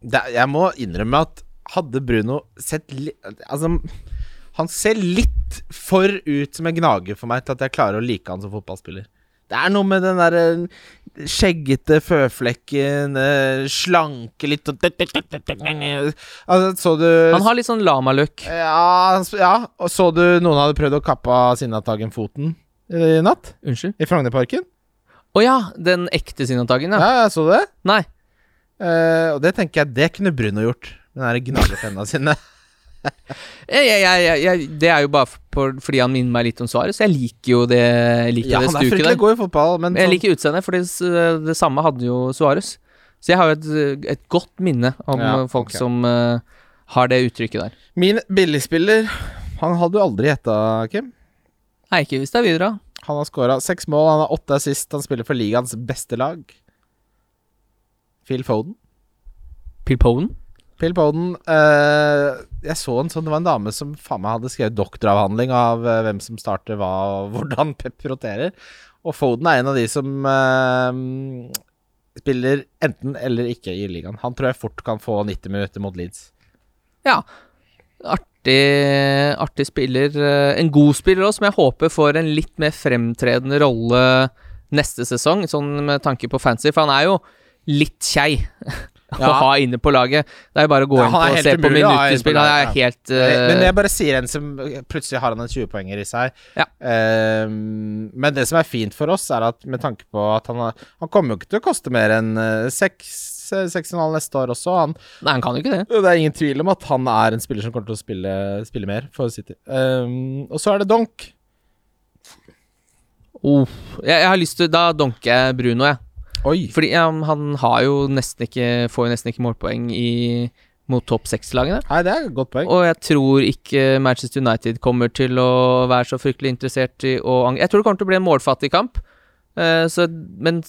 C: det, Jeg må innrømme at hadde Bruno sett litt Altså, han ser litt for ut som en gnager for meg til at jeg klarer å like han som fotballspiller. Det er noe med den der eh, skjeggete føflekken, slanke litt og Altså, så du
B: Han har litt sånn lama-look.
C: ja, ja, og så du noen hadde prøvd å kappe av Sinnataggen-foten i natt?
B: Unnskyld?
C: I Frognerparken?
B: Å ja, den ekte Sinnataggen, ja.
C: Ja, Så så det.
B: Nei.
C: Uh, og det tenker jeg, det kunne Bruno gjort. Den derre gnagertenna sine. *laughs*
B: Jeg, jeg, jeg, det er jo bare for, fordi han minner meg litt om Suárez. Jeg liker jo det, liker
C: Ja,
B: det
C: han er fryktelig god i fotball, men
B: jeg
C: sånn-
B: liker utseendet, for det, det samme hadde jo Suárez. Så jeg har jo et, et godt minne om
C: Ja,
B: folk
C: okay.
B: som uh, har det uttrykket der.
C: Min billigspiller Han hadde du aldri gjetta, Kim.
B: Nei, ikke hvis det er videre.
C: Han har skåra seks mål, han har åtte assist, han spiller for ligaens beste lag. Phil Foden.
B: Phil Poden?
C: Phil Foden eh, Jeg så en sånn Det var en dame som faen meg hadde skrevet doktoravhandling av uh, hvem som starter hva, og *laughs* hvordan Pep roterer. Og Foden er en av de som uh, spiller enten eller ikke i ligaen. Han tror jeg fort kan få 90 minutter mot Leeds.
B: Ja. Artig, artig spiller. eh, En god spiller òg, som jeg håper får en litt mer fremtredende rolle neste sesong, sånn med tanke på fancy, for han er jo litt kjei *laughs* å ha inne på laget. Det er jo bare å gå inn på og se på minutterspill. Han er helt eh,
C: Men jeg bare sier en som Plutselig har han en 20-poenger i seg.
B: Ja.
C: Uh, men det som er fint for oss, er at med tanke på at han har, Han kommer jo ikke til å koste mer enn eh, seks eh, 6,5 neste år også. Han,
B: Nei, han kan jo ikke det.
C: det er ingen tvil om at han er en spiller som kommer til å spille, spille mer for City. Um, og så er det Donk.
B: Oh, jeg, jeg har lyst til Da donker jeg Bruno, jeg.
C: Oi.
B: Fordi ja, han har jo nesten ikke får jo nesten ikke målpoeng i, mot topp seks-lagene.
C: Nei, det er et godt poeng.
B: Og jeg tror ikke Manchester United kommer til å være så fryktelig interessert i å Jeg tror det kommer til å bli en målfattig kamp. uh, så, men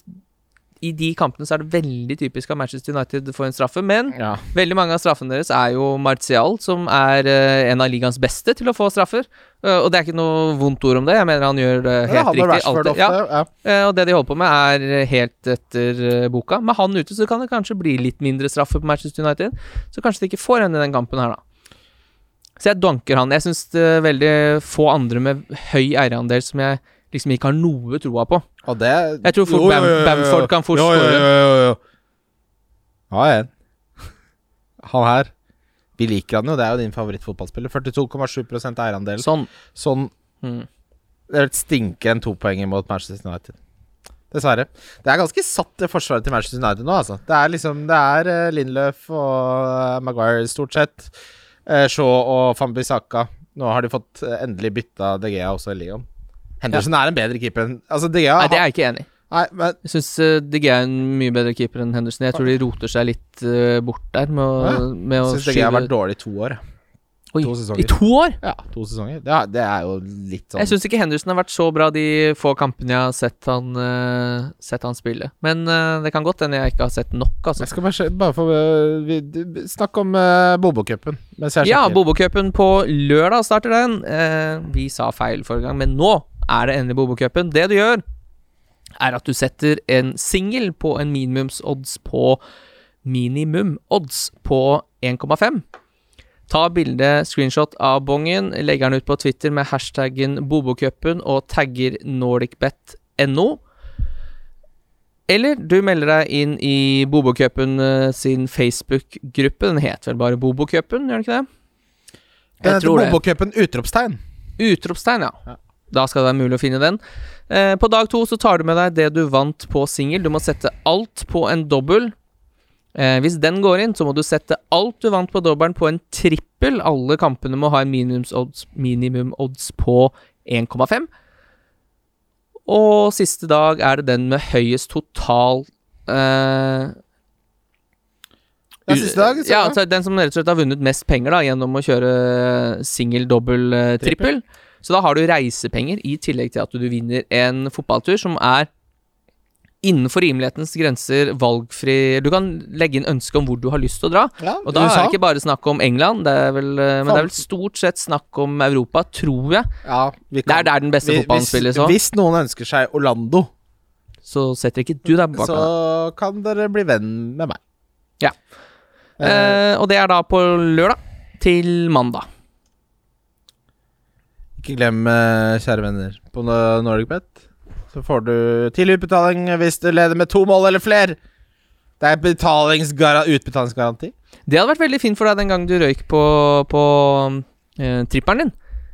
B: i de kampene så er det veldig typisk at Manchester United får en straffe. Men
C: Ja.
B: veldig mange av straffene deres er jo Martial, som er uh, en av ligaens beste til å få straffer. Uh, og det er ikke noe vondt ord om det. Jeg mener han gjør det
C: Ja,
B: helt
C: han
B: riktig alltid. Ja,
C: ofte. Ja.
B: Uh, og det de holder på med, er helt etter eh, boka. Med han ute så kan det kanskje bli litt mindre straffe på Manchester United. Så kanskje de ikke får en i den kampen her, da. Så jeg donker han. Jeg syns veldig få andre med høy eierandel som jeg liksom ikke har noe troa på.
C: Og det
B: Jeg tror fort Bam Bamford kan fort
C: Jo, jo,
B: skåre.
C: jo, jo, jo. Ja. Han her. Vi liker han jo, det er jo din favorittfotballspiller. 42,7% eierandel.
B: Sånn.
C: Sånn
B: Mm.
C: Det stinker en topoenger mot Manchester United. Dessverre. Det er ganske satt, det forsvaret til Manchester United nå, altså. Det er liksom Det er uh, Lindløf og eh, Maguire, stort sett. Uh, Shaw og Fambisaka. Nå har de fått eh, endelig bytta DGA også i ligaen. Henderson er en bedre keeper enn Altså,
B: Nei, det er jeg ikke enig i.
C: Nei, men
B: Jeg syns uh, De er en mye bedre keeper enn Henderson. Jeg tror de roter seg litt uh, bort der med å,
C: Ja.
B: med å
C: syns DG har vært dårlig i to år.
B: Oi,
C: to sesonger.
B: I to år!
C: Ja, to sesonger. Det er, det er jo litt sånn
B: Jeg syns ikke Henderson har vært så bra de få kampene jeg har sett han, uh, sett han spille. Men uh, det kan godt hende jeg ikke har sett nok, altså.
C: Jeg skal bare, bare få uh, Snakk om uh, jeg
B: Ja, Bobokupen på lørdag starter den. Eh, vi sa feil forrige gang, men nå er det endelig Bobo-cupen. Det du gjør, er at du setter en singel på en minimumsodds på minimum odds på 1,5. Ta bilde, screenshot av bongen, legger den ut på Twitter med hashtaggen Bobokupen og tagger NordicBet.no. Eller du melder deg inn i Bobokupen eh, sin Facebook-gruppe. Den heter vel bare Bobokupen, gjør den ikke det? Jeg det.
C: heter Bobokupen utropstegn.
B: Utropstegn, ja.
C: Ja.
B: Da skal det være mulig å finne den. Eh, på dag to så tar du med deg det du vant på singel. Du må sette alt på en dobbel. Eh, hvis den går inn, så må du sette alt du vant på dobbelen på en trippel. Alle kampene må ha en minimumsodds minimum odds på 1,5. Og siste dag er det den med høyest total eh,
C: Ja, siste dag, så-
B: ja, altså den som rett og slett har vunnet mest penger da gjennom å kjøre singel, dobbel, trippel. trippel. Så da har du reisepenger i tillegg til at du vinner en fotballtur som er innenfor rimelighetens grenser valgfri Du kan legge inn ønske om hvor du har lyst til å dra.
C: Ja,
B: Og da er det ikke bare snakk om England, det er vel, eh, men det er vel stort sett snakk om Europa, tror jeg.
C: ja, vi
B: Det er der den beste fotballen spilles òg.
C: hvis noen ønsker seg Orlando,
B: Så setter ikke du deg bak
C: så
B: deg.
C: kan dere bli venn med meg.
B: Ja.
C: Eh,
B: Eh, og det er da på lørdag til mandag.
C: Ikke glem, eh, kjære venner, på no- NordicBet så får du tidlig utbetaling hvis du leder med to mål eller flere. Det er betalingsgara utbetalingsgaranti.
B: Det hadde vært veldig fint for deg den gang du røyk på, på eh, tripperen din.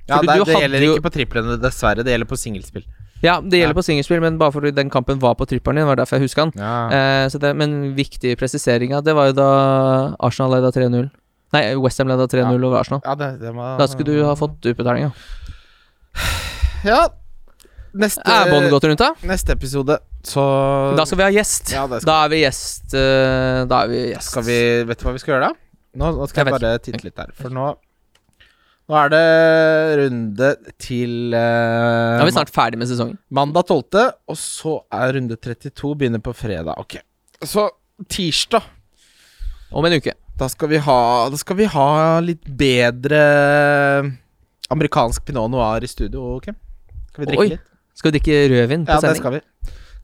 C: Ja, det,
B: du
C: det gjelder
B: jo-
C: ikke på triplene, dessverre. Det gjelder på singelspill.
B: Ja, det gjelder
C: Ja.
B: på singelspill, men bare fordi den kampen var på tripperen din. var derfor jeg husker den.
C: Ja.
B: Eh, så det, men viktig presisering det var jo da Arsenal leda 3-0. Nei, Westham leda 3-0 over Arsenal.
C: ja, det, det må
B: Da skulle du ha fått utbetalinga.
C: Ja. Neste,
B: Er båndet gått rundt, da?
C: neste episode, så
B: Da skal vi ha gjest.
C: Ja, skal,
B: Da er vi gjest. eh, da er vi gjest.
C: skal vi Vet du hva vi skal gjøre, da? Nå, nå skal
B: Jeg
C: jeg, bare titte litt der. For nå Nå er det runde til uh,
B: Da er vi snart ferdig med sesongen.
C: mandag 12., og så er runde 32 begynner på fredag. Ok. Så tirsdag
B: Om en uke.
C: Da skal vi ha skal vi ha litt bedre amerikansk pinot noir i studio, ok? Skal vi drikke
B: Oi,
C: litt?
B: Skal vi drikke rødvin på
C: Ja, det skal vi.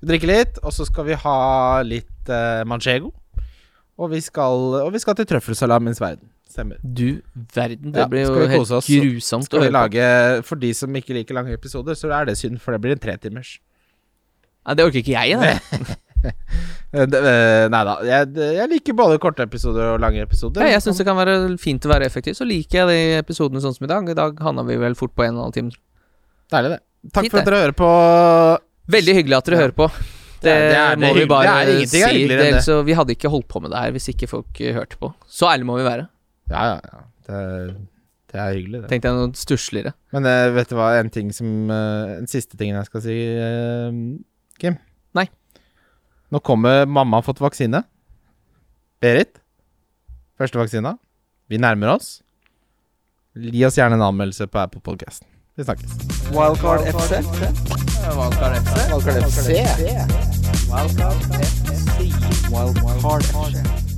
C: Vi drikker litt, og så skal vi ha litt uh, manchego. Og vi skal, og vi skal til trøffelsalamens verden. Stemmer.
B: Du verden, det
C: Ja,
B: blir jo helt
C: oss?
B: grusomt
C: Skal vi lage For de som ikke liker lange episoder, så er det synd, for det blir en tretimers.
B: Nei, det orker ikke jeg. Da.
C: Det- *laughs* Nei da. Jeg, jeg liker både korte episoder og lange episoder.
B: Ja, jeg syns det kan være fint å være effektiv. Så liker jeg de episodene sånn som i dag. I dag havna vi vel fort på en og en halv time.
C: Deilig, det. Takk
B: Fint,
C: for at dere hører på.
B: Veldig hyggelig at dere
C: Ja.
B: hører på. Det,
C: Det er- det er- det er
B: vi bare
C: Det er
B: si.
C: er
B: Det,
C: det.
B: så vi hadde ikke holdt på med det her hvis ikke folk eh, hørte på. Så ærlig må vi være.
C: Ja, ja, ja. Det, det er hyggelig, det.
B: Tenkte jeg noe stussligere.
C: Men eh, vet du hva, en ting som uh, En siste ting jeg skal si, uh, Kim. Nå kommer mamma har fått vaksine. Berit. Første vaksina. Vi nærmer oss. Gi oss gjerne en anmeldelse på Apple Podcast. Vi snakkes.
A: Wildcard FC.
B: Wildcard FC.
A: Wildcard FC.
B: Wildcard FC. Wildcard FC.